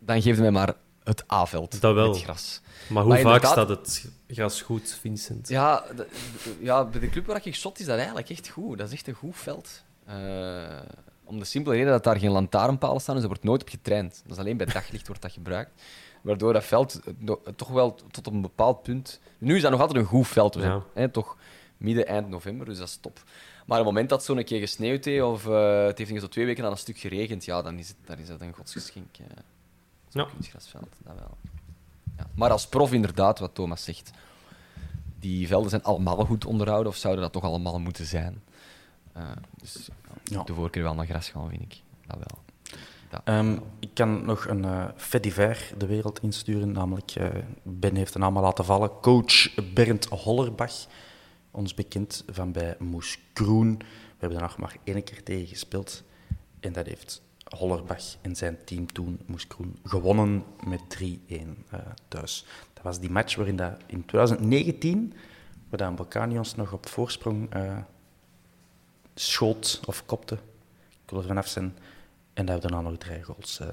dan geef mij maar het A-veld. Dat wel. Het gras. Maar hoe Maar vaak inderdaad- staat het gras goed, Vincent? Ja, de- de- ja, bij de club waar ik shot is dat eigenlijk echt goed. Dat is echt een goed veld. Eh, om de simpele reden dat daar geen lantaarnpalen staan, dus er wordt nooit op getraind. Dat is alleen bij daglicht wordt dat gebruikt. Waardoor dat veld eh, toch wel tot op een bepaald punt... Nu is dat nog altijd een goed veld. Ja. hè, toch midden, eind november, dus dat is top. Maar op het moment dat het zo een keer gesneeuwd heeft, of eh, het heeft zo twee weken aan een stuk geregend, ja, dan is het, dan is dat een godsgeschenk. Zo'n Ja. kunstgrasveld, dat wel. Ja. Maar als prof, inderdaad, wat Thomas zegt, die velden zijn allemaal goed onderhouden, of zouden dat toch allemaal moeten zijn? Eh, dus ja, de voorkeur wel naar gras gaan, vind ik. Dat wel. Dat. Ehm, ik kan nog een eh fait divers de wereld insturen, namelijk eh, Ben heeft een naam al laten vallen. Coach Bernd Hollerbach, ons bekend van bij Moes Kroen. We hebben daar nog maar één keer tegen gespeeld. En dat heeft Hollerbach en zijn team toen, Moes Kroen, gewonnen met 3-1 eh, thuis. Dat was die match waarin dat in 2019, waar Balkanions nog op voorsprong eh, schoot of kopte. Ik wil er vanaf zijn. En daar hebben we dan nog drie goals eh,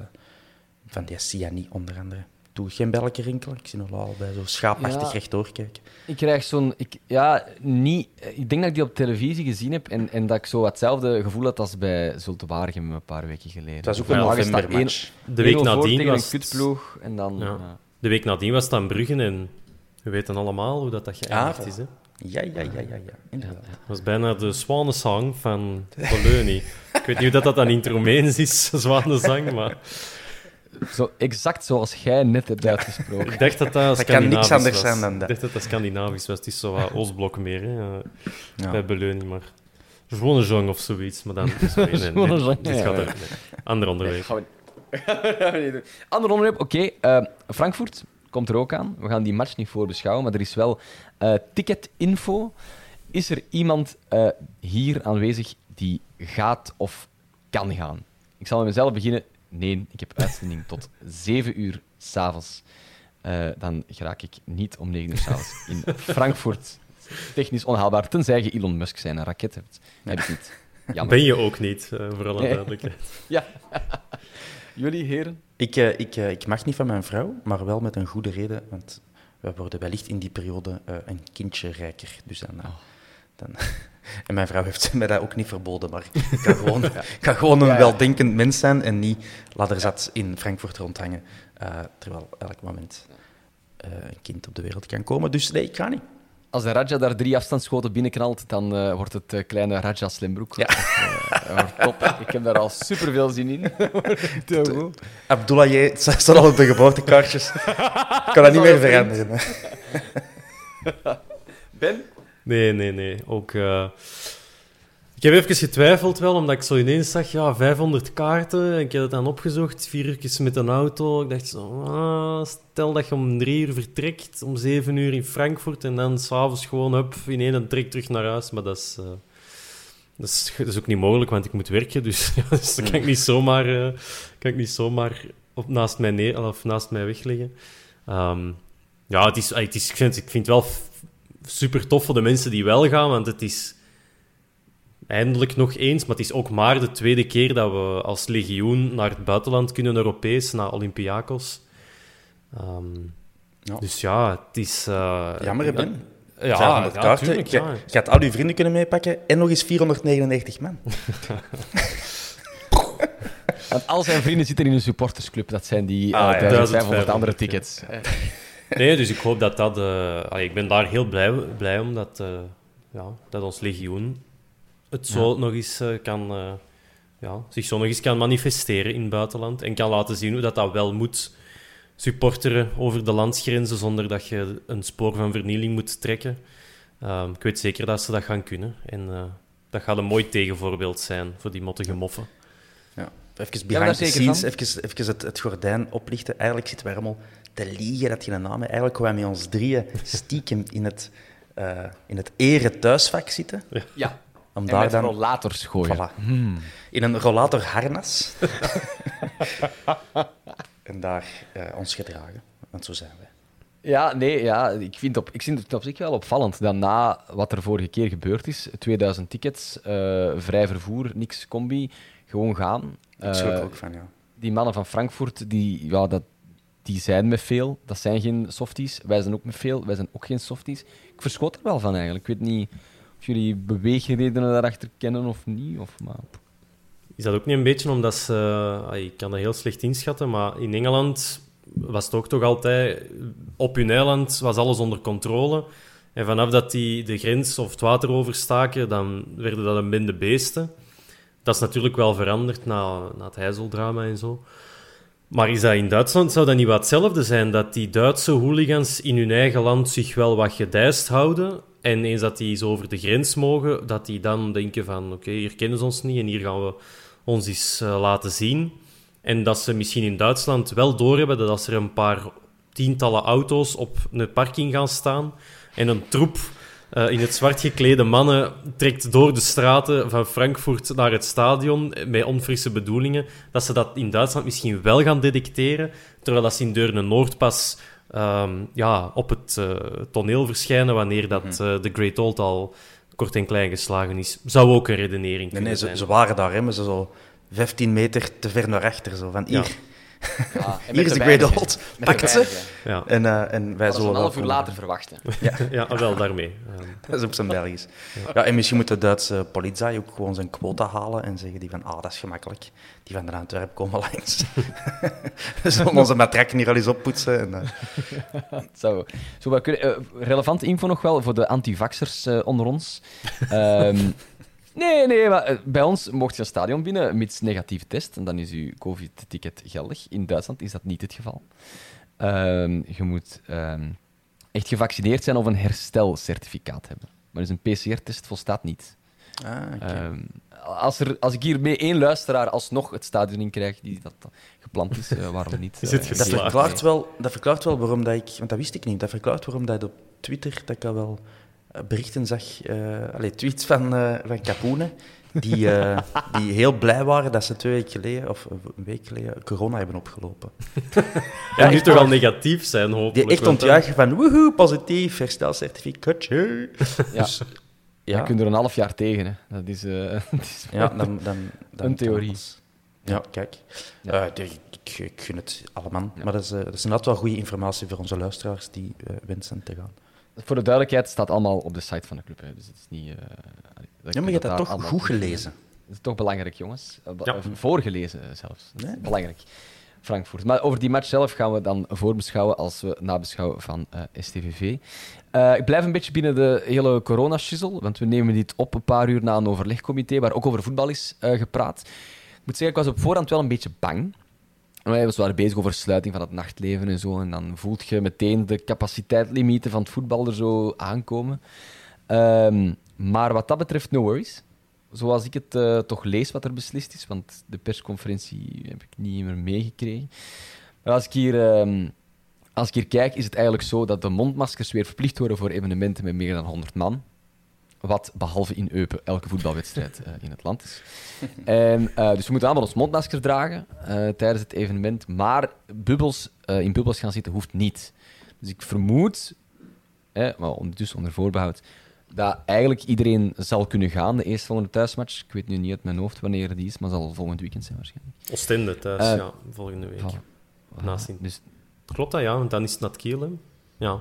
van die Siani onder andere. Doe geen belletje rinkelen. Ik zie nog al bij zo schaapachtig Ja. rechtdoor kijken. Ik krijg zo'n... Ik, ja, niet... Ik denk dat ik die op televisie gezien heb en, en dat ik zo hetzelfde gevoel had als bij Zulte Waregem een paar weken geleden. Het was ook een is dat novembermatch. één- De week 1-0 voor nadien tegen was een het- kutploeg en dan... Ja. ja. De week nadien was het aan Bruggen en we weten allemaal hoe dat, dat geëindigd Ah, is. Hè. Ja, ja, ja, ja, ja. Inderdaad. Dat was bijna de zwanenzang van Bologna. ik weet niet hoe dat, dat aan Intromeens is, (laughs) zwanenzang, maar Zo, exact zoals jij net hebt uitgesproken. (laughs) ik dacht dat dat Dat kan niks anders was. zijn dan dat. Ik dacht dat dat Scandinavisch was. Het is zo wat Oostblok meer, hè, eh, Ja. bij Bologna, maar... Zwanenzang of zoiets, maar dan... (laughs) Sorry, nee, nee, Zwanenzang, dit gaat ja. er... Nee. Ander onderwerp. Gaan we, (laughs) gaan we niet doen. Ander onderwerp, oké. eh, Frankfurt komt er ook aan. We gaan die match niet voorbeschouwen, maar er is wel eh, ticketinfo. Is er iemand eh, hier aanwezig die gaat of kan gaan? Ik zal met mezelf beginnen. Nee, ik heb uitzending tot 7 uur s'avonds. Eh dan geraak ik niet om 9 uur s'avonds in Frankfurt. Technisch onhaalbaar, tenzij je Elon Musk zijn een raket hebt. Heb ik niet. Jammer. Ben je ook niet, eh, voor alle Nee. duidelijkheid. (laughs) Ja. Jullie heren? Ik, eh, ik, ik mag niet van mijn vrouw, maar wel met een goede reden. Want we worden wellicht in die periode eh, een kindje rijker. Dus dan, eh, dan, en mijn vrouw heeft (laughs) mij dat ook niet verboden. Maar ik ga (laughs) gewoon, ik ga gewoon een Ja, ja. weldenkend mens zijn en niet ladderzat in Frankfurt rondhangen. eh, terwijl elk moment eh, een kind op de wereld kan komen. Dus nee, ik ga niet. Als de Raja daar drie afstandsschoten binnenknalt, dan eh, wordt het eh, kleine Raja Slimbroek. Ja. Wordt top. Ik heb daar al superveel zin in. (laughs) Abdullah, het staat al op de geboortekaartjes. Ik kan dat niet meer veranderen. Ben? Nee, nee, nee. Ook, eh, Ik heb even getwijfeld wel, omdat ik zo ineens zag, ja, 500 kaarten. Ik heb het dan opgezocht, vier uur met een auto. Ik dacht zo, ah, stel dat je om drie uur vertrekt, om zeven uur in Frankfurt en dan s'avonds gewoon up in één trek terug naar huis. Maar dat is, eh, dat, is, ook niet mogelijk, want ik moet werken. Dus, (laughs) dus dat kan ik niet zomaar, eh, kan ik niet zomaar op, naast, mij neer, of naast mij wegleggen. Ehm, ja, is, het is, ik, vind, ik vind het wel super tof voor de mensen die wel gaan, want het is eindelijk nog eens, maar het is ook maar de tweede keer dat we als legioen naar het buitenland kunnen, Europees, naar Olympiakos. Ehm, Ja. Dus ja, het is... eh, Jammer, Ben? Ja, 500 ja, kaarten. tuurlijk, je, ja. je gaat al je vrienden kunnen meepakken en nog eens 499 man. (laughs) Want al zijn vrienden zitten in een supportersclub. Dat zijn die eh, Ah, ja. 1500 andere 1500, tickets. (laughs) Nee, dus ik hoop dat dat... eh, allee, ik ben daar heel blij, blij om dat, eh, ja, dat ons legioen het zo nog eens eh, kan... ja, zich zo nog eens kan manifesteren in het buitenland en kan laten zien hoe dat, dat wel moet supporteren over de landsgrenzen zonder dat je een spoor van vernieling moet trekken. Ehm, ik weet zeker dat ze dat gaan kunnen. En dat gaat een mooi tegenvoorbeeld zijn voor die mottige moffen. Even behind the scenes, even, even het, het gordijn oplichten. Eigenlijk zitten wij allemaal te liegen dat je een naam hebt. Eigenlijk kwamen we met ons drieën stiekem in het, eh in het ere thuisvak zitten. Ja. Om En daar met dan... rollators gooien. Voilà. In een rollatorharnas. (laughs) en daar eh, ons gedragen. Want zo zijn wij. Ja, nee, ja, ik, vind op, ik vind het op zich wel opvallend dat na wat er vorige keer gebeurd is, 2000 tickets, eh, vrij vervoer, niks combi, gewoon gaan. Ik schrok Eh, ook van, ja. die mannen van Frankfurt, die, ja, dat, die zijn met veel. Dat zijn geen softies. Wij zijn ook met veel. Wij zijn ook geen softies. Ik verschoot er wel van eigenlijk. Ik weet niet of jullie beweegredenen daarachter kennen of niet. Of, maar... Is dat ook niet een beetje omdat ze... ik kan dat heel slecht inschatten, maar in Engeland was het ook toch altijd... Op hun eiland was alles onder controle. En vanaf dat die de grens of het water overstaken, dan werden dat een bende beesten. Dat is natuurlijk wel veranderd na, na het Heizeldrama en zo. Maar is dat in Duitsland, zou dat niet wat hetzelfde zijn? Dat die Duitse hooligans in hun eigen land zich wel wat gedijst houden. En eens dat die zo over de grens mogen, dat die dan denken van... Oké, hier kennen ze ons niet en hier gaan we ons eens eh, laten zien. En dat ze misschien in Duitsland wel doorhebben dat als er een paar tientallen auto's op een parking gaan staan en een troep eh, in het zwart geklede mannen trekt door de straten van Frankfurt naar het stadion met onfrisse bedoelingen, dat ze dat in Duitsland misschien wel gaan detecteren, terwijl dat ze in Deurne-Noord pas ehm, ja, op het eh, toneel verschijnen wanneer dat, eh, de Great Old al kort en klein geslagen is. Zou ook een redenering kunnen nee, ze, zijn. ze waren daar, hè, maar ze zo 15 meter te ver naar achter. Zo, van hier, Ja, en (laughs) hier is de Great Old. Pak het ze. Ja, En, eh, en wij zullen een half uur later verwachten. (laughs) (laughs) ja wel daarmee. Dat is op zijn Belgisch. Ja. en misschien moet de Duitse politie ook gewoon zijn quota halen en zeggen die van, ah, dat is gemakkelijk. Die van de Antwerpen komen langs. We zullen onze matrakken hier al eens oppoetsen. En, eh, zou wel kunnen. Eh, relevante info nog wel voor de antivaxers eh, onder ons. Ehm, nee, nee, maar eh, bij ons mocht je een stadion binnen mits negatieve test en dan is uw COVID-ticket geldig. In Duitsland is dat niet het geval. Ehm, je moet ehm, echt gevaccineerd zijn of een herstelcertificaat hebben. Maar dus een PCR-test volstaat niet. ah, oké. Ehm, als, er, als ik hiermee één luisteraar alsnog het stadion in krijg die dat gepland is, eh, waarom niet? (laughs) Is het Eh, dat, verklaart wel, dat verklaart wel waarom dat ik... Want dat wist ik niet. Dat verklaart waarom dat op Twitter dat ik al wel berichten zag... eh allee, tweets van, eh van Capoene, die, eh, (laughs) die heel blij waren dat ze twee weken geleden, of een week geleden, corona hebben opgelopen. en nu echt toch al negatief zijn, Die hopelijk. echt want dan- ontjuichen van woehoe, positief, herstelcertificaatje. Ja. Dus, Ja. ja, Je kunt er een half jaar tegen. Hè. Dat is, eh, (laughs) dat is ja dan, dan, dan Een theorie. Ja, kijk. Ja. Eh, de- ik, ik gun het allemaal. Maar dat is, eh, dat is inderdaad wel goede informatie voor onze luisteraars die eh, wensen te gaan. Voor de duidelijkheid staat allemaal op de site van de club. Hè. Dus het is niet. eh, dat Ja, maar je hebt dat toch allemaal goed gelezen. Dat is toch belangrijk, jongens. Eh, Ja. Voorgelezen eh, zelfs. Dat is Nee. Belangrijk. Frankfurt. Maar over die match zelf gaan we dan voorbeschouwen als we nabeschouwen van eh, STVV. Eh, ik blijf een beetje binnen de hele corona-shizzle, want we nemen dit op een paar uur na een overlegcomité waar ook over voetbal is eh, gepraat. Ik moet zeggen, ik was op voorhand wel een beetje bang. Wij waren bezig over sluiting van het nachtleven en zo. En dan voelt je meteen de capaciteitlimieten van het voetbal er zo aankomen. Ehm, maar wat dat betreft, no worries. Zoals ik het eh, toch lees wat er beslist is, want de persconferentie heb ik niet meer meegekregen. Maar als ik, hier, ehm, als ik hier kijk, is het eigenlijk zo dat de mondmaskers weer verplicht worden voor evenementen met meer dan 100 man. Wat, behalve in Eupen, elke voetbalwedstrijd eh, in het land is. En, eh, dus we moeten allemaal ons mondmasker dragen eh, tijdens het evenement. Maar bubbels, eh, in bubbels gaan zitten hoeft niet. Dus ik vermoed, hè, maar ondertussen onder voorbehoud, dat eigenlijk iedereen zal kunnen gaan, de eerstvolgende thuismatch. Ik weet nu niet uit mijn hoofd wanneer die is, maar zal volgend weekend zijn waarschijnlijk. Oostende thuis, Eh, ja, volgende week. Naast Dus Klopt dat, ja? Want dan is het naar Kiel? Ja.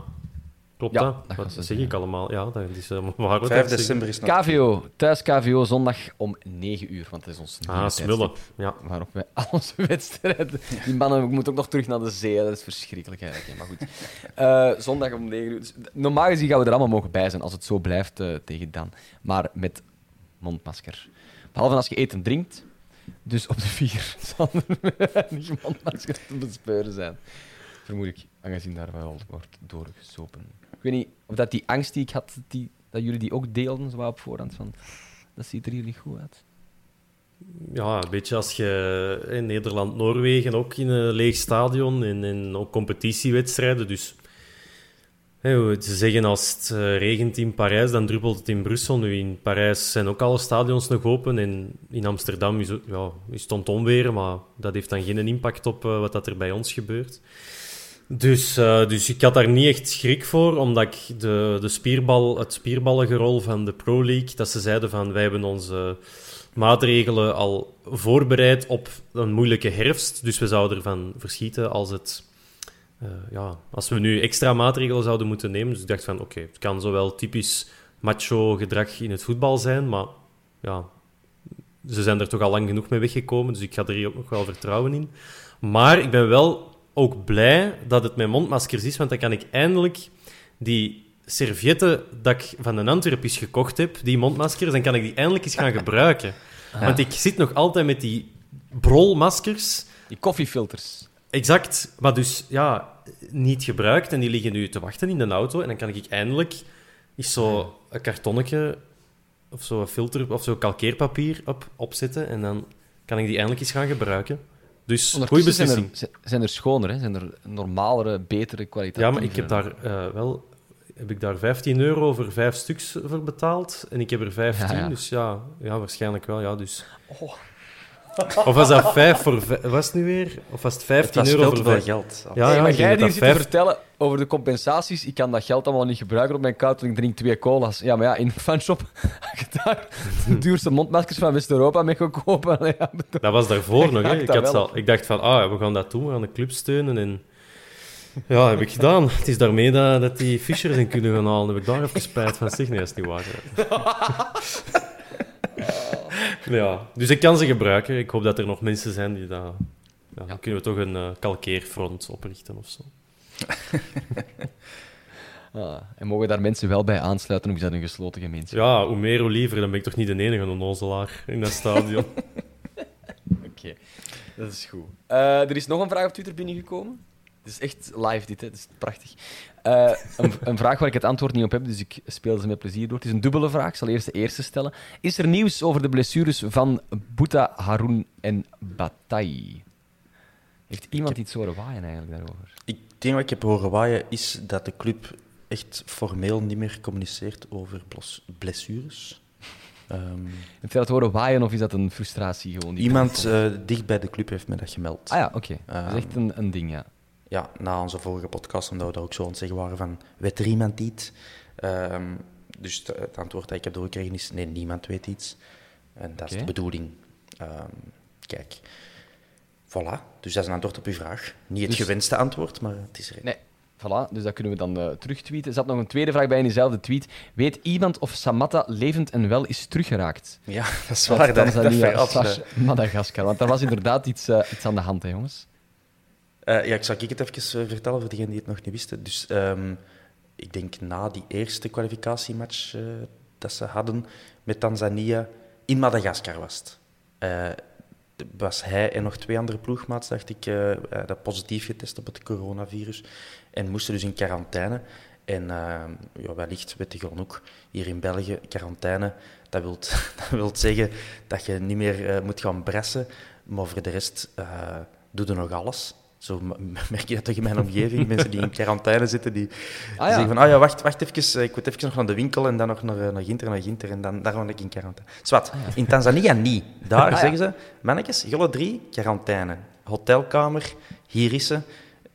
Klopt Ja, dat? dat zeg zijn, ik allemaal? Ja, dat is uh, waar we 5 dat zeggen. december is nog... KVO, thuis KVO, zondag om 9 uur, want dat is ons nieuwe Ah, smullen. Ja. Waarop wij (laughs) al onze wedstrijden... Die mannen ik moet ook nog terug naar de zee, dat is verschrikkelijk eigenlijk. Maar goed. (laughs) Eh, zondag om 9 uur. Dus, normaal gezien gaan we er allemaal mogen bij zijn, als het zo blijft eh, tegen dan. Maar met mondmasker. Behalve als je eet en drinkt. Dus op de vier (laughs) zal er weinig mondmaskers te bespeuren zijn. Vermoed ik, aangezien daar wel wordt doorgesopen. Weet niet of dat die angst die ik had, die, dat jullie die ook deelden, zo op voorhand. Van, dat ziet er hier niet goed uit. ja, een beetje als je in Nederland-Noorwegen ook in een leeg stadion en, en ook competitiewedstrijden. Dus ze zeggen als het eh, regent in Parijs, dan druppelt het in Brussel. Nu in Parijs zijn ook alle stadions nog open en in Amsterdam is, ja, is het onweer, maar dat heeft dan geen impact op eh, wat dat er bij ons gebeurt. Dus, eh, dus ik had daar niet echt schrik voor, omdat ik de, de spierbal, het spierballengerol van de Pro League, dat ze zeiden van wij hebben onze maatregelen al voorbereid op een moeilijke herfst. Dus we zouden ervan verschieten als, het, eh, ja, als we nu extra maatregelen zouden moeten nemen. Dus ik dacht van oké, het kan zowel typisch macho gedrag in het voetbal zijn, maar ja, ze zijn er toch al lang genoeg mee weggekomen, dus ik ga er hier ook nog wel vertrouwen in. Maar ik ben wel ook blij dat het met mondmaskers is, want dan kan ik eindelijk die servietten dat ik van een Antwerpis gekocht heb, die mondmaskers, dan kan ik die eindelijk eens gaan gebruiken. (laughs) Want ik zit nog altijd met die brolmaskers, Die koffiefilters. exact, maar dus ja, niet gebruikt en die liggen nu te wachten in de auto en dan kan ik eindelijk eens zo een kartonnetje of zo een filter of zo kalkeerpapier op, opzetten en dan kan ik die eindelijk eens gaan gebruiken. Dus goede zijn er, beslissing. zijn er schoner, hè? zijn er normalere, betere kwaliteit. Ja, maar ik heb daar eh, wel heb ik daar 15 euro voor vijf stuks voor betaald en ik heb er 15, Ja, ja. dus ja, ja, waarschijnlijk wel. Ja, dus. Of was dat 5 voor was het nu weer? Of was het 15 Het was euro voor veel vijf? geld. Ja, maar ik jij die zit dat te vijf- vertellen over de compensaties. Ik kan dat geld allemaal niet gebruiken op mijn koud, want ik drink twee cola's. Ja, maar ja, in de fanshop (laughs) had je daar de duurste mondmaskers van West-Europa mee gaan kopen. Allee, Ja, bedoel- Dat was daarvoor (laughs) nog. Hè. Ik, had al, ik dacht van, ah, we gaan dat doen, we gaan de club steunen. En ja, heb ik gedaan. Het is daarmee dat, dat die Fischers in kunnen gaan halen. Heb ik daar even spijt van. Zeg, nee, dat is niet waar. (laughs) ja, dus ik kan ze gebruiken. Ik hoop dat er nog mensen zijn die dat... Ja, dan kunnen we toch een eh, kalkeerfront oprichten of zo. (laughs) Ah, en mogen daar mensen wel bij aansluiten, of is dat een gesloten gemeenschap? Ja, hoe meer, hoe liever. Dan ben ik toch niet de enige onnozelaar in dat stadion. (laughs) Oké, dat is goed. Eh, er is nog een vraag op Twitter binnengekomen. Het is echt live dit, hè. Het is prachtig. Eh, een, een vraag waar ik het antwoord niet op heb, dus ik speel ze met plezier door. Het is een dubbele vraag, ik zal eerst de eerste stellen. Is er nieuws over de blessures van Bouta, Haroun en Bataille? Heeft iemand iets horen waaien eigenlijk daarover? Ik denk wat ik heb horen waaien is dat de club echt formeel niet meer communiceert over blessures. Ehm, Heb je dat horen waaien of is dat een frustratie gewoon? die iemand eh, dicht bij de club heeft me dat gemeld. Ah ja, oké. Dat is Ehm, echt een, een ding, ja. Ja, na onze vorige podcast, omdat we daar ook zo zeggen waren van, weet er iemand iets? Ehm, dus het, het antwoord dat ik heb doorgekregen is, nee, niemand weet iets. En dat is de bedoeling. Ehm, kijk, voilà. Dus dat is een antwoord op uw vraag. Niet het Dus- gewenste antwoord, maar het is er. Nee, voilà. Dus dat kunnen we dan eh terugtweeten. Er zat nog een tweede vraag bij in diezelfde tweet. Weet iemand of Samatta levend en wel is teruggeraakt? Ja, (laughs) dat is waar. Dat, dat slash eh. Madagaskar. Want daar was inderdaad iets, eh, iets aan de hand, hè, jongens. Eh, ja, ik zal ik het even eh, vertellen voor degenen die het nog niet wisten. Dus ehm, ik denk na die eerste kwalificatiematch eh, dat ze hadden met Tanzania, in Madagaskar was het. Was hij en nog twee andere ploegmaats, dacht ik, dat positief getest op het coronavirus. En moesten dus in quarantaine. En ehm, ja, wellicht weet je gewoon hier in België, quarantaine, dat wil (laughs) dat wilt zeggen dat je niet meer moet gaan bressen, maar voor de rest eh doe je nog alles. Zo merk je dat toch in mijn omgeving, (laughs) mensen die in quarantaine zitten, die Ah, ja. zeggen van, ah ja, wacht, wacht even, eh, ik moet even nog naar de winkel en dan nog naar, eh, naar Ginter, naar Ginter en dan daar ga ik in quarantaine. Zwat, in Tanzania niet. Daar (laughs) Ah, zeggen ze, mannetjes, jullie drie, quarantaine. Hotelkamer, hier is ze.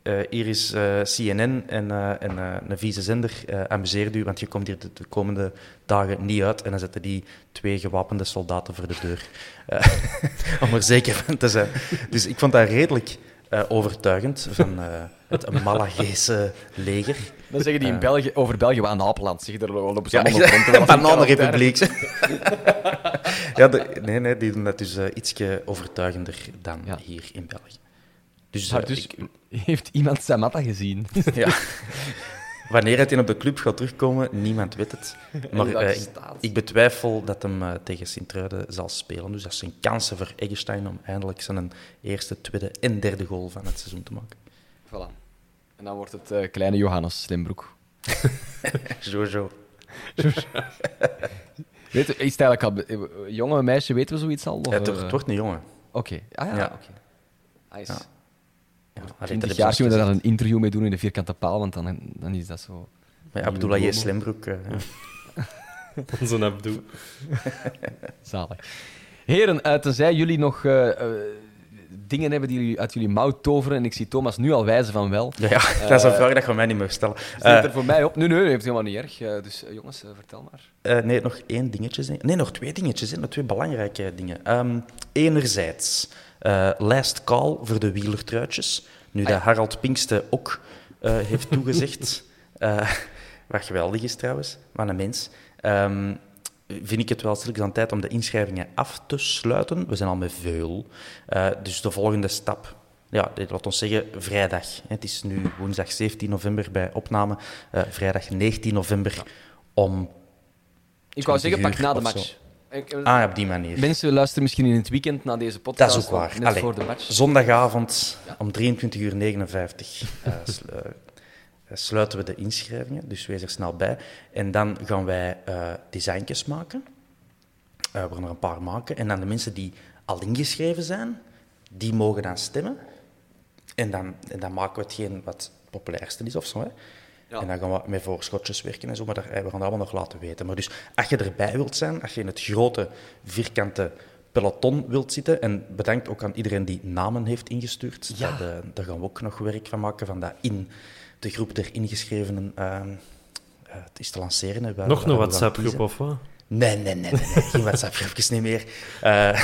Eh, hier is CNN en, en een vieze zender. Amuseer u, want je komt hier de, de komende dagen niet uit. En dan zetten die twee gewapende soldaten voor de deur. (laughs) Om er zeker van te zijn. Dus ik vond dat redelijk eh, overtuigend van eh, het Malagese leger. Dan zeggen die in Eh. België, over België, we aan Apeland. Zeg, Ja, nog rond. terwijl ze in bananenrepubliek. (laughs) ja, de- nee, nee, die doen dat dus eh ietsje overtuigender dan Ja. hier in België. Dus, dus ik- (laughs) heeft iemand Samatta gezien? ja. (laughs) Wanneer hij op de club gaat terugkomen, niemand weet het. (laughs) Maar eh, ik, betwijfel dat hem eh, tegen Sint-Truiden zal spelen. Dus dat zijn kansen voor Eggestein om eindelijk zijn eerste, tweede en derde goal van het seizoen te maken. Voilà. En dan wordt het eh, kleine Johannes Slimbroek. (laughs) Jojo. (laughs) Weet, je- is het eigenlijk al... be- Jonge meisje, weten we zoiets al? Of, Het, eh, het wordt een jongen. Oké, ah ja, Ja. oké. Nice. Ja. Ja, allee, dat 20 heb jaar je kunnen we daar gezegd. een interview mee doen in de vierkante paal, want dan, dan is dat zo... Met eh, ja. (laughs) Onze Abdou. (laughs) Zalig. Heren, eh, tenzij jullie nog eh, eh, dingen hebben die jullie uit jullie mouw toveren, en ik zie Thomas nu al wijzen van wel, Ja, ja, dat is een vraag dat je mij niet mag stellen. zit Eh, er voor mij op. Nee, nee, heeft helemaal niet erg. Eh, dus jongens, vertel maar. Eh, nee, nog één dingetje. Nee, nog twee dingetjes. hè. Nog twee belangrijke dingen. Ehm, enerzijds, eh, last call voor de wielertruitjes. Nu dat Harald Pinkste ook eh, heeft toegezegd. (laughs) eh, wat geweldig is trouwens, wat een mens. Ehm, vind ik het wel stilletjes aan tijd om de inschrijvingen af te sluiten. We zijn al met veel. Dus de volgende stap ja, dit laat ons zeggen vrijdag. Het is nu woensdag 17 november bij opname. Vrijdag 19 november om Ik wou 20 zeggen, pak na de match. Ik- Ah, ja, op die manier. Mensen luisteren misschien in het weekend naar deze podcast. Dat is ook waar. Net Allee, voor de match. Zondagavond om 23 uur 59 eh, eh, sluiten we de inschrijvingen, dus wees er snel bij. En dan gaan wij eh designtjes maken. Eh, we gaan er een paar maken. En dan de mensen die al ingeschreven zijn, die mogen dan stemmen. En dan, en dan maken we hetgeen wat het populairste is of zo. Hè. Ja. En dan gaan we met voorschotjes werken en zo, maar dat, eh, we gaan dat allemaal nog laten weten. Maar dus, als je erbij wilt zijn, als je in het grote, vierkante peloton wilt zitten, en bedankt ook aan iedereen die namen heeft ingestuurd, Ja. dat, eh, daar gaan we ook nog werk van maken, van dat in de groep der ingeschrevenen eh, eh, het is te lanceren. hè, waar- Nog een WhatsApp-groep of wat? Nee, nee, nee, nee, nee. geen WhatsApp-groepjes niet meer. Eh,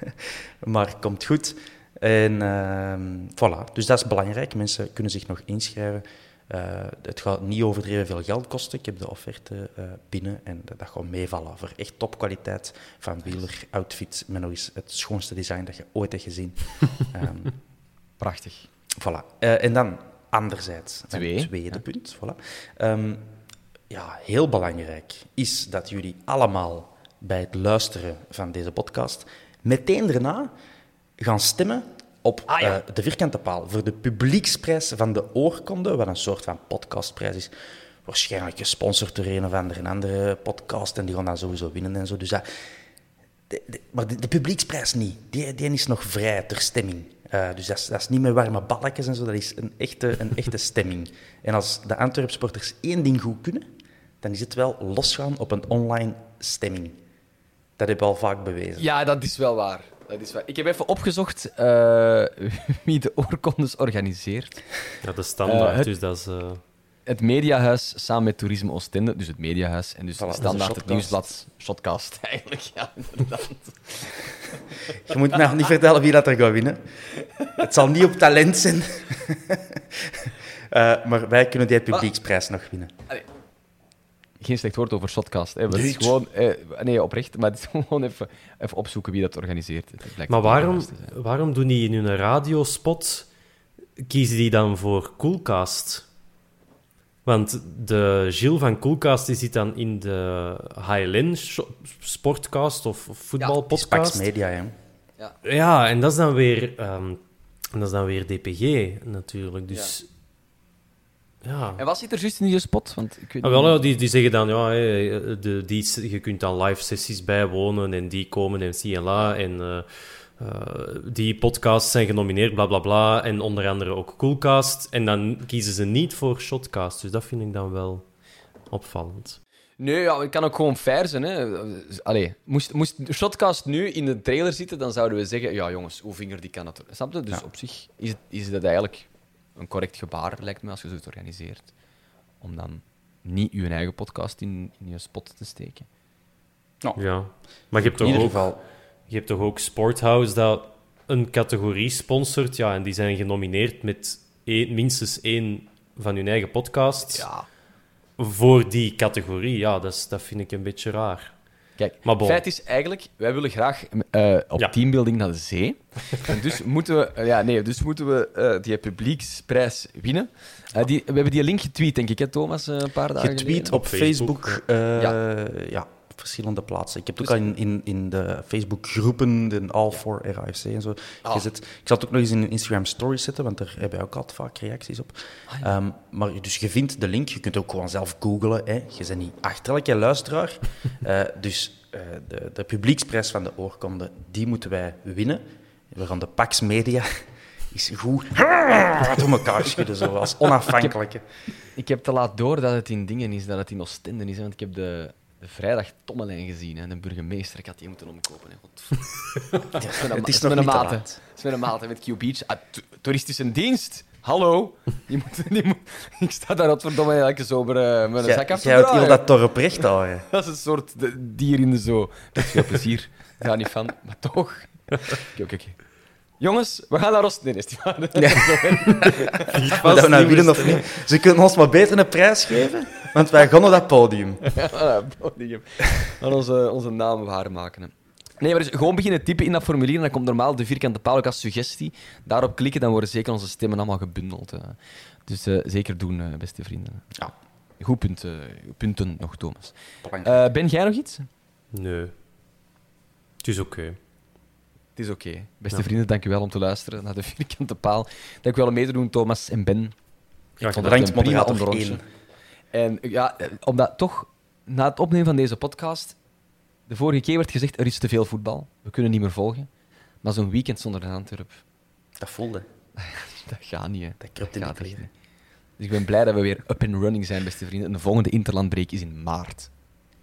(laughs) maar komt goed. En ehm, voilà, dus dat is belangrijk. Mensen kunnen zich nog inschrijven. Eh, het gaat niet overdreven veel geld kosten. Ik heb de offerte eh, binnen en dat, gaat meevallen voor echt topkwaliteit van wieler, outfit, met nog eens het schoonste design dat je ooit hebt gezien. (laughs) Ehm, Prachtig. Voilà. Eh, en dan anderzijds, Twee, een tweede punt. Voilà. Ehm, ja, heel belangrijk is dat jullie allemaal bij het luisteren van deze podcast meteen daarna gaan stemmen op Ah, ja. eh, de vierkante paal voor de publieksprijs van de oorkonde, wat een soort van podcastprijs is. Waarschijnlijk gesponsord door een of andere, andere podcast en die gaan dan sowieso winnen en zo. Dus dat, de- de- maar de, de publieksprijs niet. Die, die is nog vrij ter stemming. Eh, dus dat is, dat is niet met warme balletjes en zo, dat is een echte, een echte (laughs) stemming. En als de Antwerp-sporters één ding goed kunnen, dan is het wel losgaan op een online stemming. Dat heb ik al vaak bewezen. Ja, dat is wel waar. Dat is waar. Ik heb even opgezocht eh, (laughs) wie de oorkondes organiseert. Ja, de standaard. Eh, het- Dus dat is... eh, Het Mediahuis samen met Toerisme Oostende, dus het Mediahuis. En dus Voilà, is standaard, het shotcast. nieuwsblad, Shotcast (laughs) eigenlijk. Ja, inderdaad. Je moet mij niet vertellen wie dat er gaat winnen. Het zal niet op talent zijn. (laughs) Eh, maar wij kunnen die publieksprijs nog winnen. Geen slecht woord over Shotcast. Hè. maar Het is gewoon, eh, nee, oprecht, maar het is (laughs) gewoon even, even opzoeken wie dat organiseert. Het Maar waarom, waarom doen die in hun radiospot... Kiezen die dan voor Coolcast? Want de Gilles van Coolcast die zit dan in de HLN Sportcast of of Pax voetbalpodcast. Media, hè. Ja, en dat is dan weer, ehm, dat is dan weer DPG natuurlijk. Dus ja. En wat zit er juist in die spot? Want ik weet Ah, wel, ja, die, die zeggen dan, ja, de, die, je kunt dan live sessies bijwonen en die komen en zie en la. En eh, eh, die podcasts zijn genomineerd, bla bla bla. En onder andere ook Coolcast. En dan kiezen ze niet voor Shotcast. Dus dat vind ik dan wel opvallend. Nee, ja, het kan ook gewoon fair zijn. Hè. Allee, moest, moest Shotcast nu in de trailer zitten, dan zouden we zeggen: ja, jongens, hoe vinger die kan het. Snap je? Dus op zich is, het, is dat eigenlijk een correct gebaar, lijkt me, als je zoiets organiseert. Om dan niet je eigen podcast in, in je spot te steken. Ja. Maar je hebt In toch ieder ook, geval, je hebt toch ook Sporthouse dat een categorie sponsort. Ja, en die zijn genomineerd met één, minstens één van hun eigen podcast. Ja. Voor die categorie. Ja, dat, is, dat vind ik een beetje raar. Kijk, Maar bon. feit is eigenlijk, wij willen graag eh, op Ja. teambuilding naar de zee. (laughs) en dus moeten we, eh, ja, nee, dus moeten we eh, die publieksprijs winnen. Eh, die, we hebben die link getweet, denk ik, hè, Thomas, een paar dagen getweet geleden. op Op Facebook, Facebook. eh, Ja. ja. Op verschillende plaatsen. Ik heb het ook al in, in, in de Facebook-groepen, de All for RAFC en zo, gezet. Ik zal het ook nog eens in een Instagram Stories zetten, want daar hebben wij ook altijd vaak reacties op. Ehm, maar dus je vindt de link, je kunt ook gewoon zelf googlen. Hè. Je bent niet achterlijke luisteraar. (laughs) Eh, dus eh, de, de publieksprijs van de oorkonde, die moeten wij winnen. We gaan de Pax Media (laughs) is goed (laughs) door elkaar schudden, zo, als onafhankelijke. Ik heb te laat door dat het in dingen is, dat het in Oostende is. Want ik heb de, de vrijdag Tommelijn gezien en de burgemeester. Ik had die moeten omkopen. Hè. (laughs) Het is, Het is nog met een maat. hè. laat. Het is met een met Q Beach. Ah, toeristische dienst. Hallo. Die moet, die moet, ik sta daar godverdomme elke zomer eh, met een zak af te Jij houdt heel dat dorp recht houden. (laughs) Dat is een soort de- dier in de zoo. Met veel plezier. Ik ga niet van, maar toch. Oké, oké. Jongens, we gaan naar Oostende. Nee, is het waar? (laughs) Of dat we nou willen of niet. Ze kunnen ons maar beter een prijs geven, want wij gaan naar dat podium. (laughs) Ah, podium. Aan onze, onze naam waarmaken. hè. Nee, maar dus gewoon beginnen typen in dat formulier en dan komt normaal de vierkante paal ook als suggestie. Daarop klikken, dan worden zeker onze stemmen allemaal gebundeld. hè. Dus eh, zeker doen, eh, beste vrienden. Ja. Goed punt, eh, punten nog, Thomas. Eh, ben jij nog iets? Nee. Het is oké. Het is oké. Beste Ja. vrienden, dank u wel om te luisteren naar de vierkante paal. Dank u wel om mee te doen, Thomas en Ben. Graag vond gedaan. het Bedankt, moderator onderrondje. 1. En ja, omdat toch, na het opnemen van deze podcast, de vorige keer werd gezegd, er is te veel voetbal. We kunnen niet meer volgen. Maar zo'n weekend zonder de Antwerp, Dat voelde. (laughs) dat gaat niet, hè. Dat kruipt in de. Dus ik ben blij dat we weer up and running zijn, beste vrienden. En de volgende interlandbreek is in maart.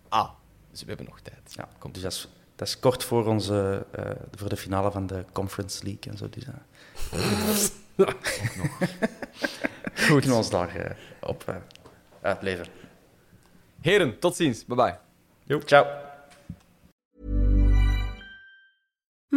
Ah, dus we hebben nog tijd. Ja, Komt. dus dat is, dat is kort voor, onze, eh, voor de finale van de Conference League en zo. Dus, (laughs) uh, Goed. (laughs) kunnen we ons daar eh, op uitleveren. Heren, tot ziens. Bye bye. Ciao.